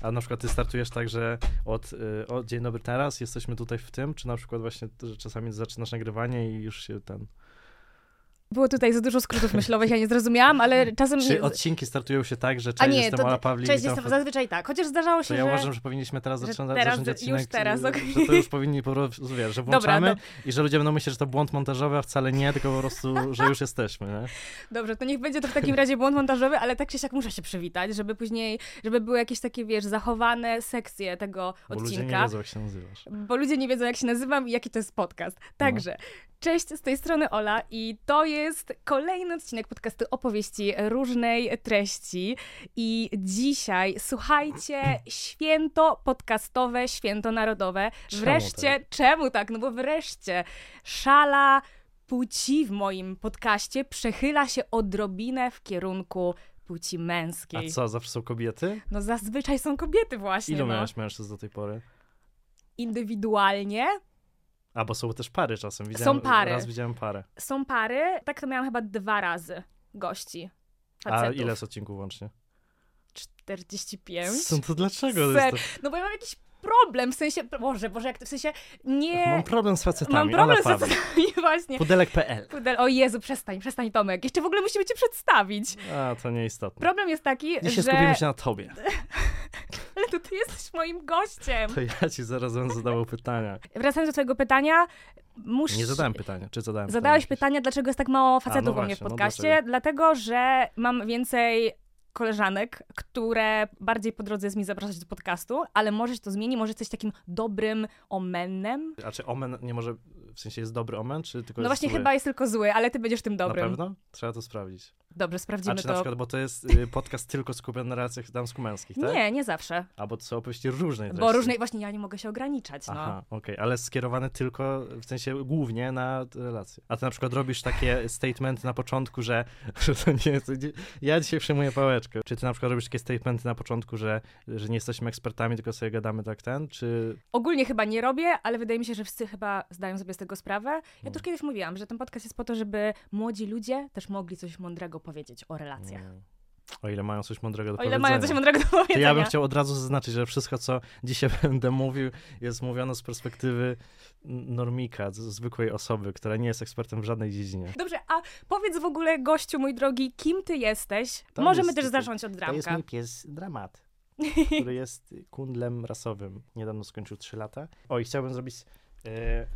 A na przykład ty startujesz tak, że od, y, dzień dobry teraz jesteśmy tutaj w tym, czy na przykład właśnie, że czasami zaczynasz nagrywanie i już się ten... Było tutaj za dużo skrótów myślowych, ja nie zrozumiałam, ale czasem... Czy odcinki startują się tak, że A cześć, nie, jestem to, Ola Pawlik, cześć, jestem, zazwyczaj tak, chociaż zdarzało się, To ja że... uważam, że powinniśmy teraz zacząć, teraz, zacząć już odcinek, teraz, y, okej. że to już powinni po prostu, wiesz, że Dobra, włączamy do- i że ludzie będą myśleć, że to błąd montażowy, a wcale nie, tylko po prostu, że już jesteśmy, nie? Dobrze, to niech będzie to w takim razie błąd montażowy, ale tak czy siak muszę się przywitać, żeby później, żeby były jakieś takie, wiesz, zachowane sekcje tego Bo ludzie nie odcinka. wiedzą, jak się nazywasz. bo ludzie nie wiedzą, jak się nazywam i jaki to jest podcast. Także, cześć, z tej strony Ola i to jest kolejny odcinek podcastu opowieści różnej treści. I dzisiaj, słuchajcie, święto podcastowe, święto narodowe. Czemu Wreszcie, czemu tak? No bo wreszcie szala płci w moim podcaście przechyla się odrobinę w kierunku płci A męskiej. co, zawsze są kobiety? No zazwyczaj są kobiety właśnie, Ilu no. miałeś mężczyzn do tej pory? Indywidualnie A, bo są też pary czasem. Widziałem, pary. Raz widziałem parę. są pary, tak to miałam chyba dwa razy gości. A Facetów. ile jest odcinków łącznie? 45. Co, to dlaczego? Ser- to... No bo ja mam jakiś problem, w sensie, Boże, Boże, jak to w sensie, nie... Mam problem z facetami. Mam problem z facetami, właśnie. Pudelek.pl. Pudel, o Jezu, przestań, przestań Tomek, jeszcze w ogóle musimy cię przedstawić. A, to nieistotne. Problem jest taki, Dzisiaj że... skupimy się na tobie. Ale to ty jesteś moim gościem. To ja ci zaraz będę zadawał pytania. Wracając do twojego pytania, muszę... Nie zadałem pytania. Czy zadałem Zadałeś pytanie? pytanie, dlaczego jest tak mało facetów no u mnie w no podcaście. dlaczego? dlatego, że mam więcej koleżanek, które bardziej po drodze jest mi zapraszać do podcastu, ale może się to zmieni, może jesteś takim dobrym omenem. A czy omen nie może, w sensie jest dobry omen, czy tylko No jest właśnie zły? chyba jest tylko zły, ale ty będziesz tym dobrym. Na pewno? Trzeba to sprawdzić. Dobrze, A sprawdzimy czy na to. przykład, bo to jest y, podcast tylko skupiony na relacjach damsko-męskich, tak? Nie, nie zawsze. A bo to są opowieści różnej treści. Bo różnej, właśnie ja nie mogę się ograniczać, no. Aha, okej, ale skierowane tylko, w sensie głównie na relacje. A ty na przykład robisz takie statementy na początku, że, że to nie jest... Ja dzisiaj przejmuję pałeczkę. Czy ty na przykład robisz takie statementy na początku, że, że nie jesteśmy ekspertami, tylko sobie gadamy tak ten, czy... Ogólnie chyba nie robię, ale wydaje mi się, że wszyscy chyba zdają sobie z tego sprawę. Ja Mm. też kiedyś mówiłam, że ten podcast jest po to, żeby młodzi ludzie też mogli coś mądrego powiedzieć o relacjach. Mm, O ile mają coś mądrego do O ile powiedzenia. mają coś mądrego do To powiedzenia. ja bym chciał od razu zaznaczyć, że wszystko, co dzisiaj będę mówił, jest mówione z perspektywy normika, zwykłej osoby, która nie jest ekspertem w żadnej dziedzinie. Dobrze, a powiedz w ogóle, gościu mój drogi, kim ty jesteś? To Możemy jest- też zacząć od To dramka. jest mój pies Dramat, który jest kundlem rasowym. Niedawno skończył 3 lata. O, i chciałbym zrobić... E...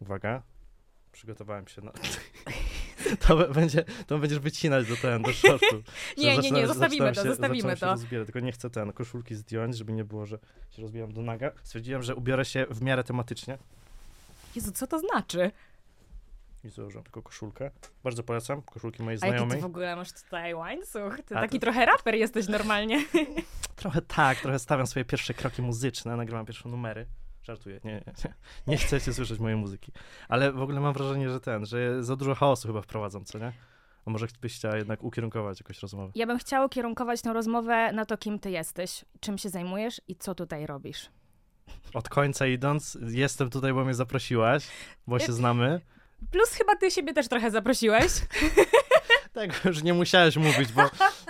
Uwaga. Przygotowałem się na... To będzie, to będziesz wycinać do ten, do shortu. Nie, nie, nie, zostawimy to, się, zostawimy zaczynam się to. rozbierać, tylko nie chcę ten, koszulki zdjąć, żeby nie było, że się rozbijam do naga. Stwierdziłem, że ubiorę się w miarę tematycznie Jezu, co to znaczy? i założyłem tylko koszulkę. Bardzo polecam, koszulki mojej A jaki ty znajomej. w ogóle masz tutaj łańcuch? Ty A taki to- trochę raper jesteś normalnie. Trochę tak, trochę stawiam swoje pierwsze kroki muzyczne, nagrywam pierwsze numery. Żartuję, nie, nie, nie, chcecie słyszeć mojej muzyki. Ale w ogóle mam wrażenie, że ten, że za dużo chaosu chyba wprowadzam, co nie? A może byś chciała jednak ukierunkować jakąś rozmowę? Ja bym chciała kierunkować tę rozmowę na to, kim ty jesteś, czym się zajmujesz i co tutaj robisz. Od końca idąc, jestem tutaj, bo mnie zaprosiłaś, bo się znamy. Plus chyba ty siebie też trochę zaprosiłeś. Tak, już nie musiałeś mówić, bo,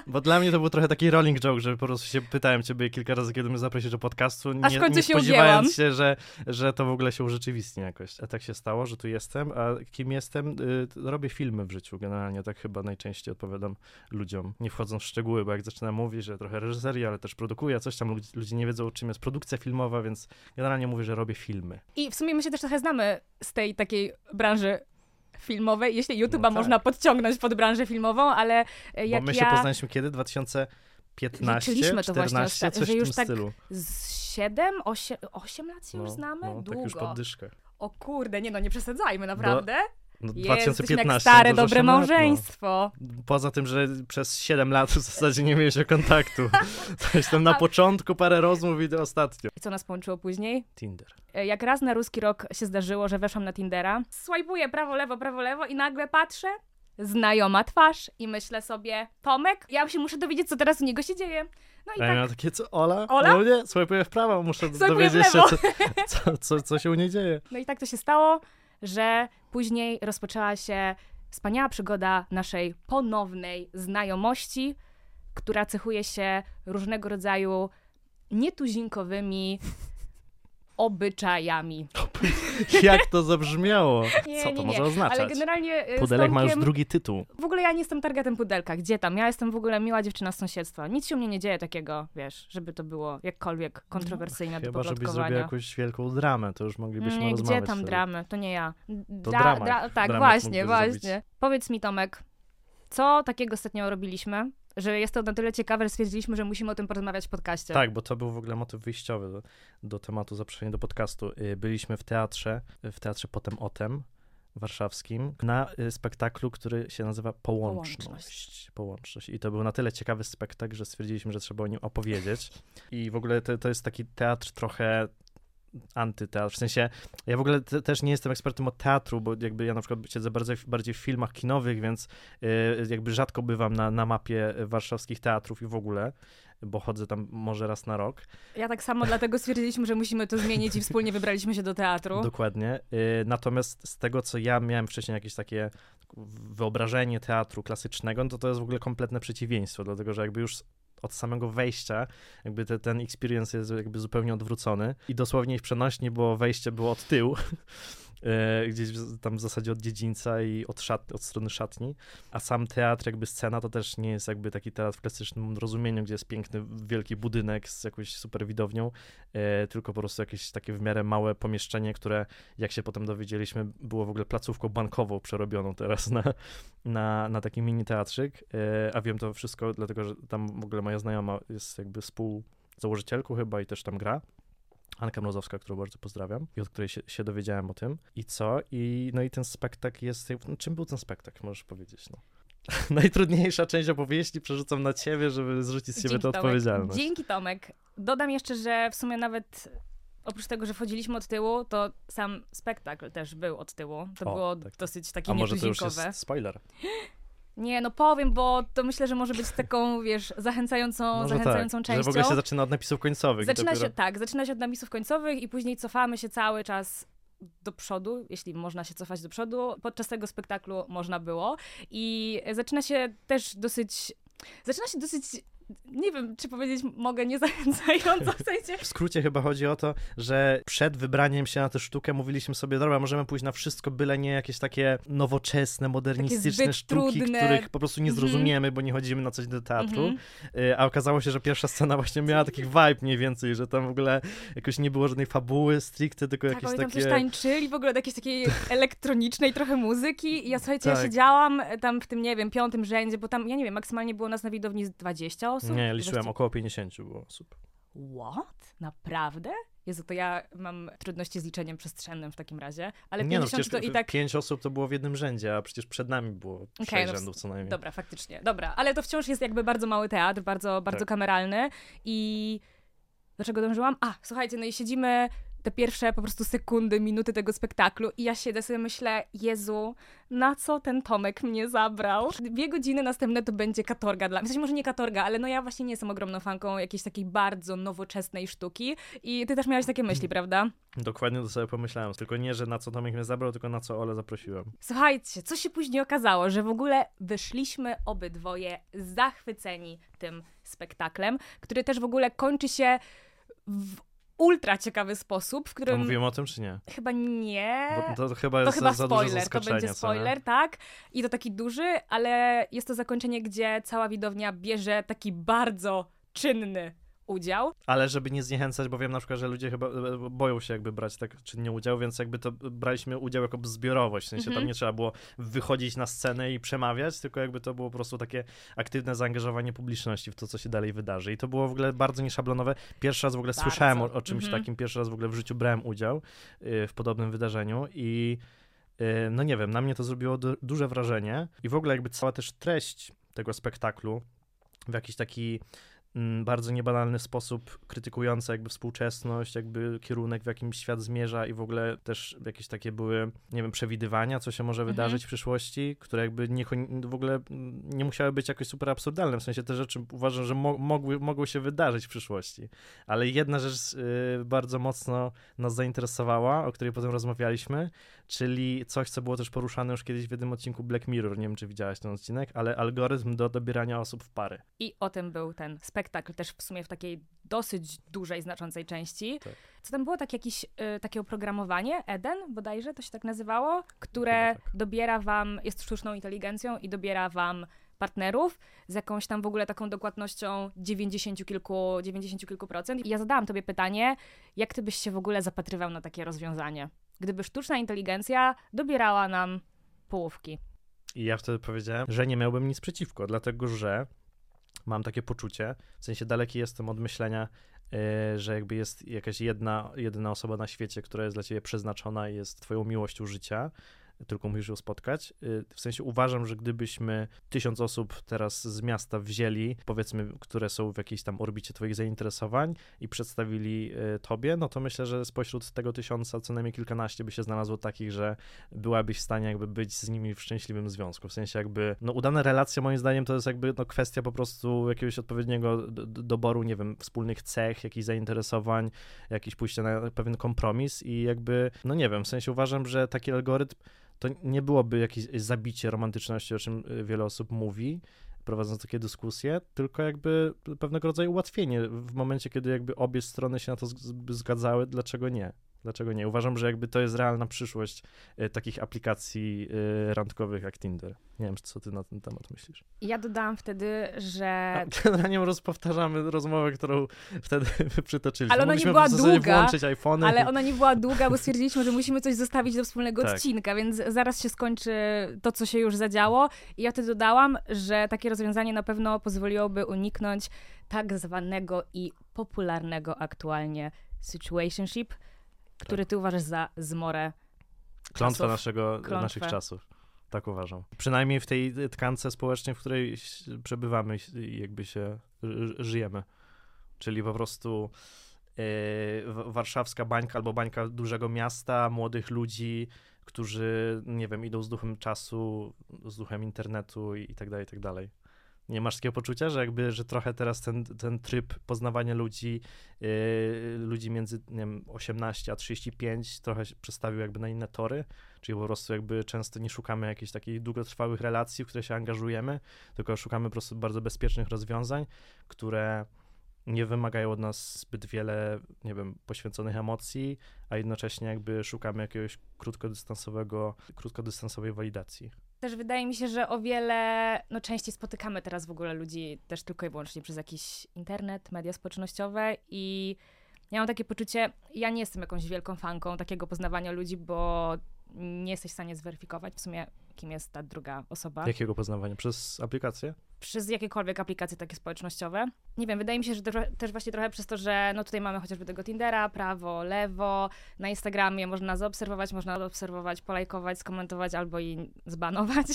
bo dla mnie to był trochę taki rolling joke, że po prostu się pytałem ciebie kilka razy, kiedy mnie zaprosisz do podcastu, nie, Aż w końcu nie się spodziewając ugięłam. się, że, że to w ogóle się urzeczywistni jakoś. A tak się stało, że tu jestem, a kim jestem? Y, robię filmy w życiu generalnie, tak chyba najczęściej odpowiadam ludziom, nie wchodząc w szczegóły, bo jak zaczynam mówić, że trochę reżyserię, ale też produkuję, coś tam, ludzie, ludzie nie wiedzą, czym jest produkcja filmowa, więc generalnie mówię, że robię filmy. I w sumie my się też trochę znamy z tej takiej branży filmowej, jeśli YouTube'a No tak. można podciągnąć pod branżę filmową, ale e, jak bo my ja się poznaliśmy kiedy? 2015, Liczyliśmy to właśnie 14, ostatnio, coś że w już tym tak stylu. z 7, 8, 8 lat się już No, znamy? no, Długo. tak już pod dyszkę. O kurde, nie no, nie przesadzajmy, naprawdę. No, Jezus, 2015 jak stare, dobre lat, małżeństwo. No. Poza tym, że przez 7 lat w zasadzie nie mieliśmy kontaktu. To jestem na początku parę rozmów i ostatnio. I co nas połączyło później? Tinder. E, Jak raz na ruski rok się zdarzyło, że weszłam na Tindera, swajpuję prawo, lewo, prawo, lewo i nagle patrzę, znajoma twarz i myślę sobie, Tomek, ja się muszę dowiedzieć, co teraz u niego się dzieje. No i A tak, miałem takie, co, Ola? Ola? No nie, swajpuję w prawo, muszę dowiedzieć się, co, co, co, co się u niej dzieje. no i tak to się stało, że później rozpoczęła się wspaniała przygoda naszej ponownej znajomości, która cechuje się różnego rodzaju nietuzinkowymi obyczajami. Jak to zabrzmiało? Nie, Co to nie. może oznaczać? Ale generalnie z Pudelek ma już Tomkiem- drugi tytuł. W ogóle ja nie jestem targetem pudelka. Gdzie tam? Ja jestem w ogóle miła dziewczyna z sąsiedztwa. Nic się u mnie nie dzieje takiego, wiesz, żeby to było jakkolwiek kontrowersyjne do Chyba, żebyś zrobił jakąś wielką dramę, to już moglibyśmy Nie, rozmawiać. gdzie tam wtedy. dramy? To nie ja. To dramat. tak, Dramat właśnie, właśnie. zrobić. Powiedz mi, Tomek, co takiego ostatnio robiliśmy, że jest to na tyle ciekawe, że stwierdziliśmy, że musimy o tym porozmawiać w podcaście. Tak, bo to był w ogóle motyw wyjściowy do, do tematu zaproszenia do podcastu. Y, Byliśmy w teatrze, w teatrze Potem Otem warszawskim, na y, spektaklu, który się nazywa Połączność. Połączność. Połączność. I to był na tyle ciekawy spektakl, że stwierdziliśmy, że trzeba o nim opowiedzieć. I w ogóle to, to jest taki teatr trochę antyteatr. W sensie, ja w ogóle te, też nie jestem ekspertem od teatru, bo jakby ja na przykład siedzę bardziej, bardziej w filmach kinowych, więc y, jakby rzadko bywam na, na mapie warszawskich teatrów i w ogóle, bo chodzę tam może raz na rok. Ja tak samo, dlatego stwierdziliśmy, że musimy to zmienić i wspólnie wybraliśmy się do teatru. Dokładnie. Y, Natomiast z tego, co ja miałem wcześniej jakieś takie wyobrażenie teatru klasycznego, no to to jest w ogóle kompletne przeciwieństwo, dlatego że jakby już od samego wejścia, jakby te, ten experience jest jakby zupełnie odwrócony. I dosłownie w przenośni, bo wejście było od tyłu, gdzieś w- tam w zasadzie od dziedzińca i od, szat, od strony szatni, a sam teatr, jakby scena, to też nie jest jakby taki teatr w klasycznym rozumieniu, gdzie jest piękny, wielki budynek z jakąś super widownią, e, tylko po prostu jakieś takie w miarę małe pomieszczenie, które jak się potem dowiedzieliśmy, było w ogóle placówką bankową przerobioną teraz na, na, na taki mini teatrzyk, e, a wiem to wszystko dlatego, że tam w ogóle moja znajoma jest jakby współzałożycielką chyba i też tam gra. Anka Mrozowska, którą bardzo pozdrawiam i od której się, się dowiedziałem o tym. I co? I, no i ten spektakl jest... No, czym był ten spektakl? Możesz powiedzieć, no. Najtrudniejsza część opowieści przerzucam na ciebie, żeby zrzucić z siebie tę odpowiedzialność. Dzięki Tomek. Dodam jeszcze, że w sumie nawet oprócz tego, że wchodziliśmy od tyłu, to sam spektakl też był od tyłu. To O, było tak. dosyć takie A może to już jest spoiler? Nie, no powiem, bo to myślę, że może być taką, wiesz, zachęcającą, Może zachęcającą tak, częścią. że w ogóle się zaczyna od napisów końcowych. Zaczyna dopiero... się, tak, zaczyna się od napisów końcowych i później cofamy się cały czas do przodu, jeśli można się cofać do przodu. Podczas tego spektaklu można było. I zaczyna się też dosyć. Zaczyna się dosyć. Nie wiem, czy powiedzieć mogę niezachęcająco, w sensie. W skrócie chyba chodzi o to, że przed wybraniem się na tę sztukę mówiliśmy sobie, dobra, możemy pójść na wszystko, byle nie jakieś takie nowoczesne, modernistyczne sztuki, trudne. których po prostu nie Mhm. zrozumiemy, bo nie chodzimy na coś do teatru. Mhm. Y, A okazało się, że pierwsza scena właśnie miała taki vibe mniej więcej, że tam w ogóle jakoś nie było żadnej fabuły stricte, tylko Tak, jakieś tam takie... coś tańczyli, w ogóle do jakiejś takiej elektronicznej trochę muzyki. I ja słuchajcie, ja Tak. siedziałam tam w tym, nie wiem, piątym rzędzie, bo tam, ja nie wiem, maksymalnie było nas na widowni z 20 osób. Nie, liczyłem, około 50 było osób. What? Naprawdę? Jezu, to ja mam trudności z liczeniem przestrzennym w takim razie, ale nie no, 50 przecież to i tak... pięć osób to było w jednym rzędzie, a przecież przed nami było sześć no rzędów co najmniej. Dobra, faktycznie. Dobra, ale to wciąż jest jakby bardzo mały teatr, bardzo, bardzo Tak. kameralny i... Do czego dążyłam? A, słuchajcie, no i siedzimy te pierwsze po prostu sekundy, minuty tego spektaklu i ja siedzę sobie myślę, Jezu, na co ten Tomek mnie zabrał? Dwie godziny następne to będzie katorga dla mnie. W sensie może nie katorga, ale no ja właśnie nie jestem ogromną fanką jakiejś takiej bardzo nowoczesnej sztuki i ty też miałeś takie myśli, prawda? Dokładnie to sobie pomyślałem, tylko nie, że na co Tomek mnie zabrał, tylko na co Ole zaprosiłem. Słuchajcie, co się później okazało, że w ogóle wyszliśmy obydwoje zachwyceni tym spektaklem, który też w ogóle kończy się w ultra ciekawy sposób, w którym mówiłem o tym, czy nie? chyba nie. Bo to chyba To jest chyba za, spoiler, to będzie spoiler, tak? I to taki duży, ale jest to zakończenie, gdzie cała widownia bierze taki bardzo czynny udział. Ale żeby nie zniechęcać, bo wiem na przykład, że ludzie chyba e, boją się jakby brać tak czynnie udział, więc jakby to braliśmy udział jako zbiorowość, w sensie Mhm. tam nie trzeba było wychodzić na scenę i przemawiać, tylko jakby to było po prostu takie aktywne zaangażowanie publiczności w to, co się dalej wydarzy. I to było w ogóle bardzo nieszablonowe. Pierwszy raz w ogóle Bardzo. słyszałem o, o czymś Mhm. takim, pierwszy raz w ogóle w życiu brałem udział y, w podobnym wydarzeniu i y, no nie wiem, na mnie to zrobiło du- duże wrażenie i w ogóle jakby cała też treść tego spektaklu w jakiś taki bardzo niebanalny sposób krytykujący jakby współczesność, jakby kierunek, w jakim świat zmierza i w ogóle też jakieś takie były, nie wiem, przewidywania, co się może Mhm. wydarzyć w przyszłości, które jakby nie, w ogóle mm, nie musiały być jakoś super absurdalne, w sensie te rzeczy uważam, że mo mogły, mogły się wydarzyć w przyszłości. Ale jedna rzecz y, bardzo mocno nas zainteresowała, o której potem rozmawialiśmy, czyli coś, co było też poruszane już kiedyś w jednym odcinku Black Mirror, nie wiem, czy widziałaś ten odcinek, ale algorytm do dobierania osób w pary. I o tym był ten spektakl. też w sumie w takiej dosyć dużej, znaczącej części. Tak. Co tam było? Tak jakieś, y, takie oprogramowanie, Eden bodajże to się tak nazywało, które tak. dobiera wam, jest sztuczną inteligencją i dobiera wam partnerów z jakąś tam w ogóle taką dokładnością 90 kilku, 90 kilku procent. I ja zadałam tobie pytanie, jak ty byś się w ogóle zapatrywał na takie rozwiązanie? Gdyby sztuczna inteligencja dobierała nam połówki. I ja wtedy powiedziałem, że nie miałbym nic przeciwko, dlatego że mam takie poczucie, w sensie daleki jestem od myślenia, yy, że jakby jest jakaś jedna, jedyna osoba na świecie, która jest dla ciebie przeznaczona i jest twoją miłością życia, tylko musisz spotkać. Yy, W sensie uważam, że gdybyśmy tysiąc osób teraz z miasta wzięli, powiedzmy, które są w jakiejś tam orbicie twoich zainteresowań i przedstawili yy, tobie, no to myślę, że spośród tego tysiąca co najmniej kilkanaście by się znalazło takich, że byłabyś w stanie jakby być z nimi w szczęśliwym związku. W sensie jakby, no udane relacje moim zdaniem to jest jakby no, kwestia po prostu jakiegoś odpowiedniego do, do- doboru, nie wiem, wspólnych cech, jakichś zainteresowań, jakiś pójście na pewien kompromis i jakby, no nie wiem, w sensie uważam, że taki algorytm to nie byłoby jakieś zabicie romantyczności, o czym y, wiele osób mówi, prowadząc takie dyskusje, tylko jakby pewnego rodzaju ułatwienie w momencie, kiedy jakby obie strony się na to zgadzały, dlaczego nie? Dlaczego nie? Uważam, że jakby to jest realna przyszłość y, takich aplikacji y, randkowych jak Tinder. Nie wiem, co ty na ten temat myślisz. Ja dodałam wtedy, że A, generalnie rozpowtarzamy rozmowę, którą wtedy przytoczyliśmy. Ale ona nie była długa. Ale ona nie była długa, bo stwierdziliśmy, że musimy coś zostawić do wspólnego Tak. odcinka, więc zaraz się skończy to, co się już zadziało. I ja wtedy dodałam, że takie rozwiązanie na pewno pozwoliłoby uniknąć tak zwanego i popularnego aktualnie situationship, który ty uważasz za zmorę Klątwa naszego, Klątwę. naszych czasów. Tak uważam. Przynajmniej w tej tkance społecznej, w której przebywamy i jakby się żyjemy. Czyli po prostu w- warszawska bańka albo bańka dużego miasta, młodych ludzi, którzy, nie wiem, idą z duchem czasu, z duchem internetu i, i tak dalej, i tak dalej. Nie masz takiego poczucia, że jakby, że trochę teraz ten, ten tryb poznawania ludzi, yy, ludzi między, nie wiem, 18 a 35 trochę się przestawił jakby na inne tory, czyli po prostu jakby często nie szukamy jakichś takich długotrwałych relacji, w które się angażujemy, tylko szukamy po prostu bardzo bezpiecznych rozwiązań, które nie wymagają od nas zbyt wiele, nie wiem, poświęconych emocji, a jednocześnie jakby szukamy jakiegoś krótkodystansowego, krótkodystansowej walidacji. Też wydaje mi się, że o wiele no, częściej spotykamy teraz w ogóle ludzi też tylko i wyłącznie przez jakiś internet, media społecznościowe i ja mam takie poczucie, ja nie jestem jakąś wielką fanką takiego poznawania ludzi, bo nie jesteś w stanie zweryfikować w sumie, kim jest ta druga osoba. Jakiego poznawania? Przez aplikację? Przez jakiekolwiek aplikacje takie społecznościowe. Nie wiem, wydaje mi się, że też- właśnie trochę przez to, że no tutaj mamy chociażby tego Tindera, prawo, lewo, na Instagramie można zaobserwować, można obserwować, polajkować, skomentować albo i zbanować.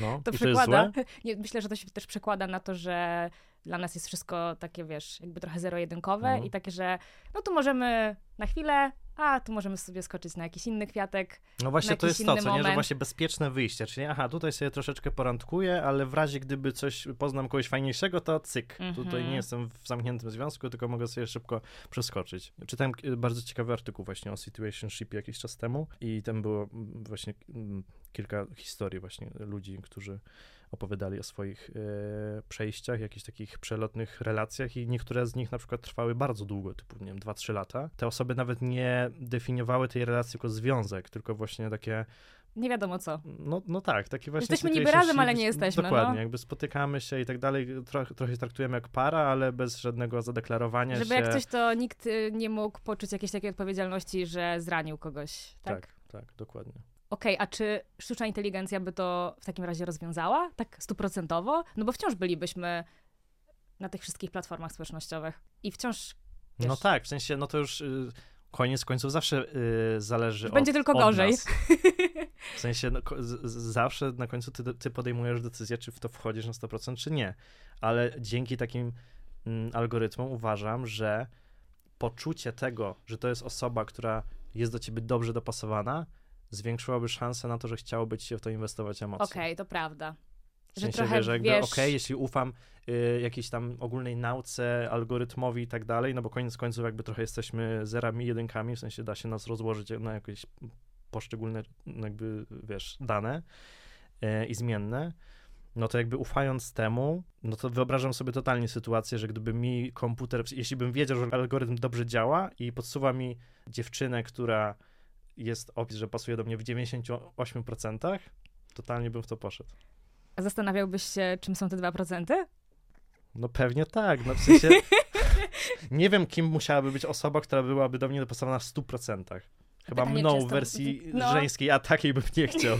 No, to i przekłada. to myślę, że to się też przekłada na to, że dla nas jest wszystko takie, wiesz, jakby trochę zero-jedynkowe Mhm. i takie, że no tu możemy na chwilę, a tu możemy sobie skoczyć na jakiś inny kwiatek. No właśnie to jest to, co nie, że właśnie bezpieczne wyjście, czyli aha, tutaj sobie troszeczkę porandkuję, ale w razie gdyby coś, poznam kogoś fajniejszego, to cyk, tutaj Mhm. nie jestem w zamkniętym związku, tylko mogę sobie szybko przeskoczyć. Czytałem e, bardzo ciekawy artykuł właśnie o situationshipie jakiś czas temu i tam było mm, właśnie mm, kilka historii właśnie ludzi, którzy opowiadali o swoich e, przejściach, jakichś takich przelotnych relacjach i niektóre z nich na przykład trwały bardzo długo, typu, nie wiem, 2-3 lata. Te osoby nawet nie definiowały tej relacji jako związek, tylko właśnie takie Nie wiadomo co. no, no tak, taki właśnie. Jesteśmy niby razem, ale nie jesteśmy, Dokładnie, no. jakby spotykamy się i tak dalej, trochę, trochę się traktujemy jak para, ale bez żadnego zadeklarowania Żeby się. jak coś, to nikt y, nie mógł poczuć jakiejś takiej odpowiedzialności, że zranił kogoś, tak? Tak, tak, dokładnie. Okej, a czy sztuczna inteligencja by to w takim razie rozwiązała? Tak stuprocentowo? No bo wciąż bylibyśmy na tych wszystkich platformach społecznościowych i wciąż No Wiesz. tak, w sensie, no to już y, koniec końców zawsze y, zależy Będzie od, tylko od gorzej. Nas. W sensie, no, z, zawsze na końcu ty, ty podejmujesz decyzję, czy w to wchodzisz na 100%, czy nie. Ale dzięki takim mm, algorytmom uważam, że poczucie tego, że to jest osoba, która jest do ciebie dobrze dopasowana, zwiększyłaby szansę na to, że chciałoby ci się w to inwestować emocje. Okej, to prawda. W Że sensie, trochę wiesz, że jakby, wiesz... okej, jeśli ufam y, jakiejś tam ogólnej nauce, algorytmowi i tak dalej, no bo koniec końców jakby trochę jesteśmy zerami, jedynkami, w sensie da się nas rozłożyć na jakieś poszczególne jakby, wiesz, dane y, i zmienne, no to jakby ufając temu, no to wyobrażam sobie totalnie sytuację, że gdyby mi komputer, jeśli bym wiedział, że algorytm dobrze działa i podsuwa mi dziewczynę, która jest opis, że pasuje do mnie w 98%, totalnie bym w to poszedł. A zastanawiałbyś się, czym są te 2%? No pewnie tak, no w sensie nie wiem, kim musiałaby być osoba, która byłaby do mnie dopasowana w 100%. Chyba Pytanie, mną w wersji no. żeńskiej, a takiej bym nie chciał.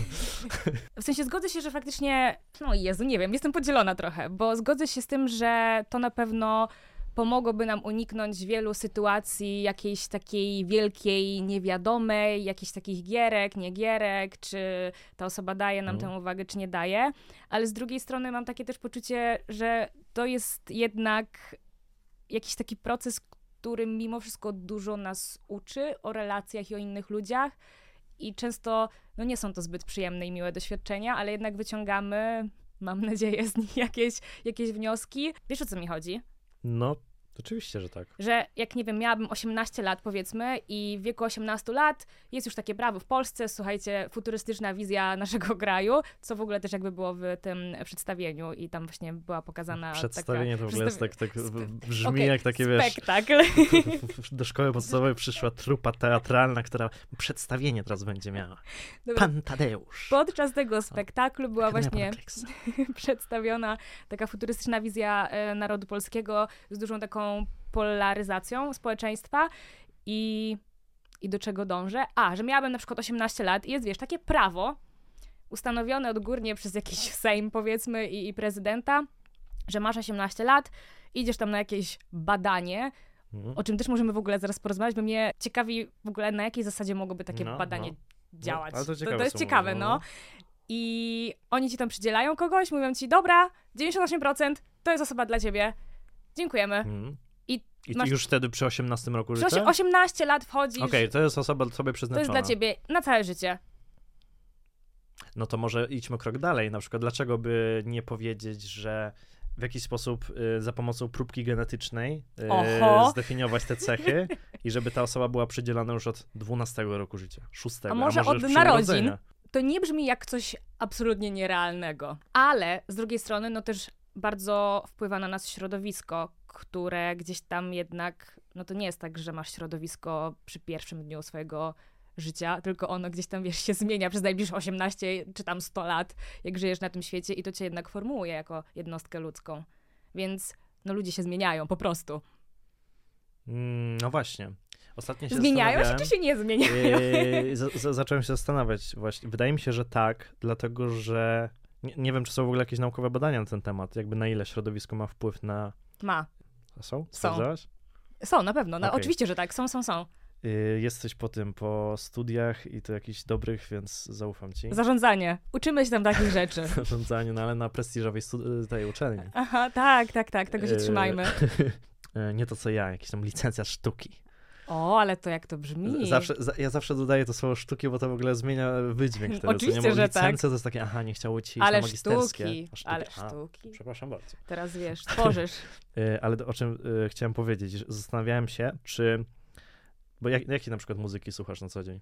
W sensie zgodzę się, że faktycznie, no Jezu, nie wiem, jestem podzielona trochę, bo zgodzę się z tym, że to na pewno pomogłoby nam uniknąć wielu sytuacji jakiejś takiej wielkiej niewiadomej, jakichś takich gierek, niegierek, czy ta osoba daje nam Mhm. tę uwagę, czy nie daje, ale z drugiej strony mam takie też poczucie, że to jest jednak jakiś taki proces, który mimo wszystko dużo nas uczy o relacjach i o innych ludziach i często no nie są to zbyt przyjemne i miłe doświadczenia, ale jednak wyciągamy, mam nadzieję, z nich jakieś, jakieś wnioski. Wiesz o co mi chodzi? No, oczywiście, że tak. Że jak nie wiem, miałabym 18 lat powiedzmy i w wieku 18 lat jest już takie prawo w Polsce, słuchajcie, futurystyczna wizja naszego kraju, co w ogóle też jakby było w tym przedstawieniu i tam właśnie była pokazana Przedstawienie taka... to w ogóle jest tak, tak brzmi Okej, jak takie, wiesz, Spektakl. do szkoły podstawowej przyszła trupa teatralna, która przedstawienie teraz będzie miała. Dobra. Pan Tadeusz. Podczas tego spektaklu była Akademia właśnie przedstawiona taka futurystyczna wizja e, narodu polskiego z dużą taką polaryzacją społeczeństwa i, i do czego dążę? A, że miałabym na przykład 18 lat i jest, wiesz, takie prawo ustanowione odgórnie przez jakiś Sejm, powiedzmy, i, i prezydenta, że masz 18 lat, idziesz tam na jakieś badanie, Mhm. o czym też możemy w ogóle zaraz porozmawiać, bo mnie ciekawi w ogóle na jakiej zasadzie mogłoby takie No, badanie no. działać. ale to to, to jest ciekawe, mówią, no. no. I oni ci tam przydzielają kogoś, mówią ci, dobra, 98% to jest osoba dla ciebie. Dziękujemy. Mhm. I I masz- już wtedy przy 18 roku Przy życia? osie- 18 lat wchodzisz, Okej, to jest osoba sobie to przeznaczona. jest dla ciebie na całe życie. No to może idźmy krok dalej. Na przykład, dlaczego by nie powiedzieć, że w jakiś sposób y, za pomocą próbki genetycznej y, zdefiniować te cechy i żeby ta osoba była przydzielana już od 12 roku życia, 6, A może od przy narodzin? urodzeniu. To nie brzmi jak coś absolutnie nierealnego. Ale z drugiej strony, no też bardzo wpływa na nas środowisko, które gdzieś tam jednak, no to nie jest tak, że masz środowisko przy pierwszym dniu swojego życia, tylko ono gdzieś tam, wiesz, się zmienia przez najbliższe 18 czy tam 100 lat, jak żyjesz na tym świecie i to cię jednak formułuje jako jednostkę ludzką. Więc, no ludzie się zmieniają, po prostu. Mm, no właśnie. Ostatnio się Zmieniają się czy się nie zmieniają? Yy, za- za- zacząłem się zastanawiać właśnie. Wydaje mi się, że tak, dlatego że nie, nie wiem, czy są w ogóle jakieś naukowe badania na ten temat, jakby na ile środowisko ma wpływ na... Ma. Są? Są. Sprawdzałaś? Są, na pewno. No, Okej. Oczywiście, że tak. Są, są, są. Yy, jesteś po tym, po studiach i to jakichś dobrych, więc zaufam ci. Zarządzanie. Uczymy się tam takich rzeczy. Zarządzanie, no ale na prestiżowej stu- tej uczelni. Aha, tak, tak, tak, tego się Yy, trzymajmy. Yy, Nie to co ja, jakiś tam licencja sztuki. O, ale to jak to brzmi. Zawsze, za, ja zawsze dodaję to słowo sztuki, bo to w ogóle zmienia wydźwięk wtedy. co Oczywiście, nie? Że tak. licencja to jest takie, aha, nie chciało ci iść ale na magisterskie. sztuki, sztuki. ale A, sztuki. Przepraszam bardzo. Teraz wiesz, tworzysz. Y, Ale o czym y, chciałem powiedzieć, zastanawiałem się, czy. Bo jak, jakie na przykład muzyki słuchasz na co dzień?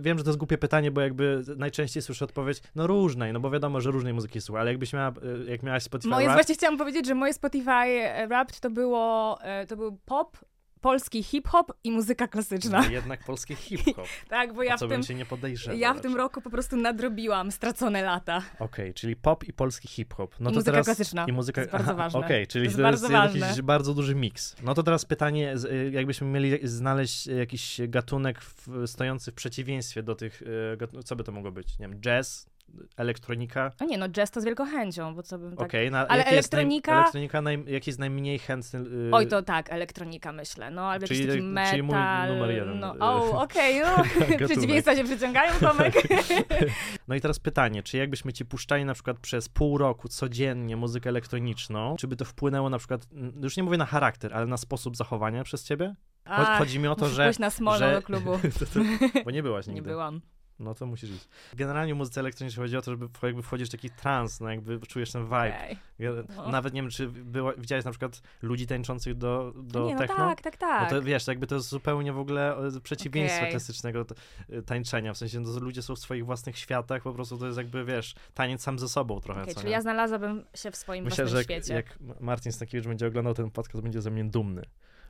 Wiem, że to jest głupie pytanie, bo jakby najczęściej słyszę odpowiedź, no różnej, no bo wiadomo, że różnej muzyki słucha, ale jakbyś miała, y, jak miałaś Spotify Moje, Rap, właśnie chciałam powiedzieć, że moje Spotify e, Wrapped to było, e, to był pop, polski hip-hop i muzyka klasyczna. no jednak polski hip-hop, Tak, bo ja w tym, bym cię nie podejrzewał. ja w tym roku po prostu nadrobiłam stracone lata. Okej, czyli pop i polski hip-hop. No I to muzyka teraz... klasyczna. I muzyka... To jest bardzo ważne. Okej, czyli To to jest jest, bardzo jakiś bardzo duży miks. No to teraz pytanie, y, jakbyśmy mieli znaleźć jakiś gatunek w, stojący w przeciwieństwie do tych, y, co by to mogło być? Nie wiem, jazz, elektronika? A nie, no jazz to z wielką chęcią, bo co bym tak... Okej, na- Ale jaki jest elektronika- Naj, elektronika, naj, jaki jest najmniej chętny... y, Oj, to tak, elektronika myślę, no, albo Czyli- jakiś taki metal. czyli mój numer jeden, No, y, o, okej, no, gatunek. przeciwieństwa się przyciągają, Tomek. No i teraz pytanie, czy jakbyśmy ci puszczali na przykład przez pół roku codziennie muzykę elektroniczną, czy by to wpłynęło na przykład, już nie mówię na charakter, ale na sposób zachowania przez ciebie? Ach, Chodzi mi o to, że... na smolną że- do klubu. to, to, bo nie byłaś nigdy. Nie byłam. No to musisz iść. Generalnie w muzyce elektronicznej chodzi o to, żeby jakby wchodzisz w taki trans, no jakby czujesz ten vibe. Ja, No. Nawet nie wiem, czy była, widziałeś na przykład ludzi tańczących do, do nie, no techno? tak, tak, tak. No to wiesz, jakby to jest zupełnie w ogóle e, przeciwieństwo Okej. klasycznego e, tańczenia. W sensie no, ludzie są w swoich własnych światach, po prostu to jest jakby, wiesz, taniec sam ze sobą trochę, Okej, co czyli nie? ja znalazłabym się w swoim Myślę, że własnym jak, świecie. jak Martin Stankiewicz będzie oglądał ten podcast, będzie ze mnie dumny.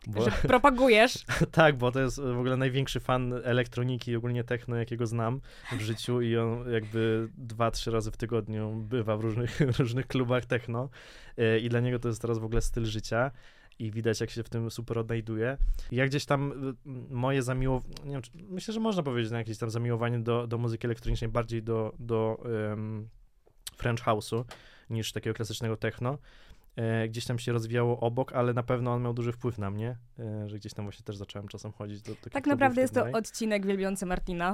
Bo, Że propagujesz. tak, bo to jest w ogóle największy fan elektroniki i ogólnie techno, jakiego znam w życiu i on jakby dwa, trzy razy w tygodniu bywa w różnych, różnych klubach techno E, i dla niego to jest teraz w ogóle styl życia i widać, jak się w tym super odnajduje. I Ja gdzieś tam moje zamiłowanie, myślę, że można powiedzieć na jakieś tam zamiłowanie do, do muzyki elektronicznej, bardziej do, do um, French House'u niż takiego klasycznego techno. E, gdzieś tam się rozwijało obok, ale na pewno on miał duży wpływ na mnie, e, że gdzieś tam właśnie też zacząłem czasem chodzić do takich Tak naprawdę jest to odcinek wielbiący Martina.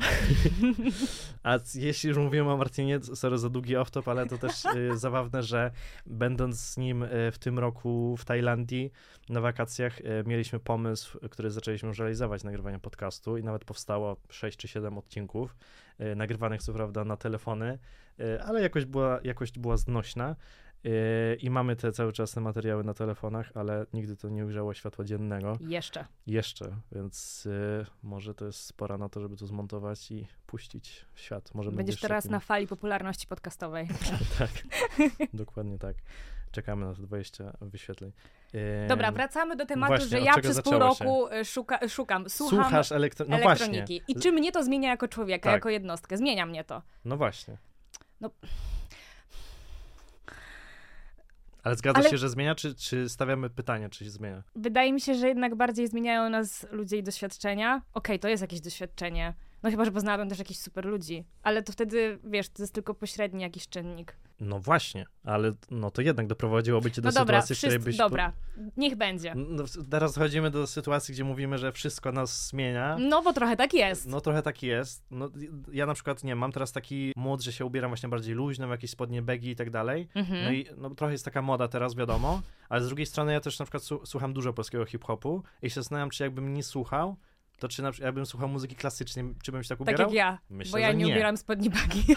A jeśli już mówiłem o Martinie, sorry za długi off-top, ale to też e, zabawne, że będąc z nim w tym roku w Tajlandii na wakacjach, mieliśmy pomysł, który zaczęliśmy już realizować, nagrywania podcastu i nawet powstało 6 czy 7 odcinków, nagrywanych co prawda na telefony, ale jakość była, jakość była znośna. E, I mamy te cały czas te materiały na telefonach, ale nigdy to nie ujrzało światła dziennego. Jeszcze. Jeszcze, więc y, może to jest spora na to, żeby to zmontować i puścić w świat. Może Będziesz teraz takim- na fali popularności podcastowej. tak, dokładnie tak. Czekamy na te 20 wyświetleń. Ym, Dobra, wracamy do tematu, właśnie, że ja przez pół roku y, szuka, szukam, słucham Słuchasz elektro... No właśnie, elektroniki. I czy mnie to zmienia jako człowieka, Tak. jako jednostkę? Zmienia mnie to. no właśnie. No. Ale zgadzasz Ale- się, że zmienia, czy, czy stawiamy pytanie, czy się zmienia? Wydaje mi się, że jednak bardziej zmieniają nas ludzie i doświadczenia. Okej, to jest jakieś doświadczenie. No chyba, że poznałabym też jakichś super ludzi. Ale to wtedy, wiesz, to jest tylko pośredni jakiś czynnik. No właśnie, ale no to jednak doprowadziłoby cię do No dobra, sytuacji, w której byś... dobra, niech będzie. No, teraz dochodzimy do sytuacji, gdzie mówimy, że wszystko nas zmienia. No bo trochę tak jest. No trochę tak jest. No, ja na przykład, nie mam teraz taki mód, że się ubieram właśnie bardziej luźno, w jakieś spodnie begi i tak dalej. Mhm. No i no, trochę jest taka moda teraz, wiadomo, ale z drugiej strony ja też na przykład słucham dużo polskiego hip-hopu i się zastanawiam, czy jakbym nie słuchał, to czy na przykład jakbym słuchał muzyki klasycznej, czy bym się tak tak ubierał? jak ja, Myślę, bo ja nie, nie. ubieram spodni bagi.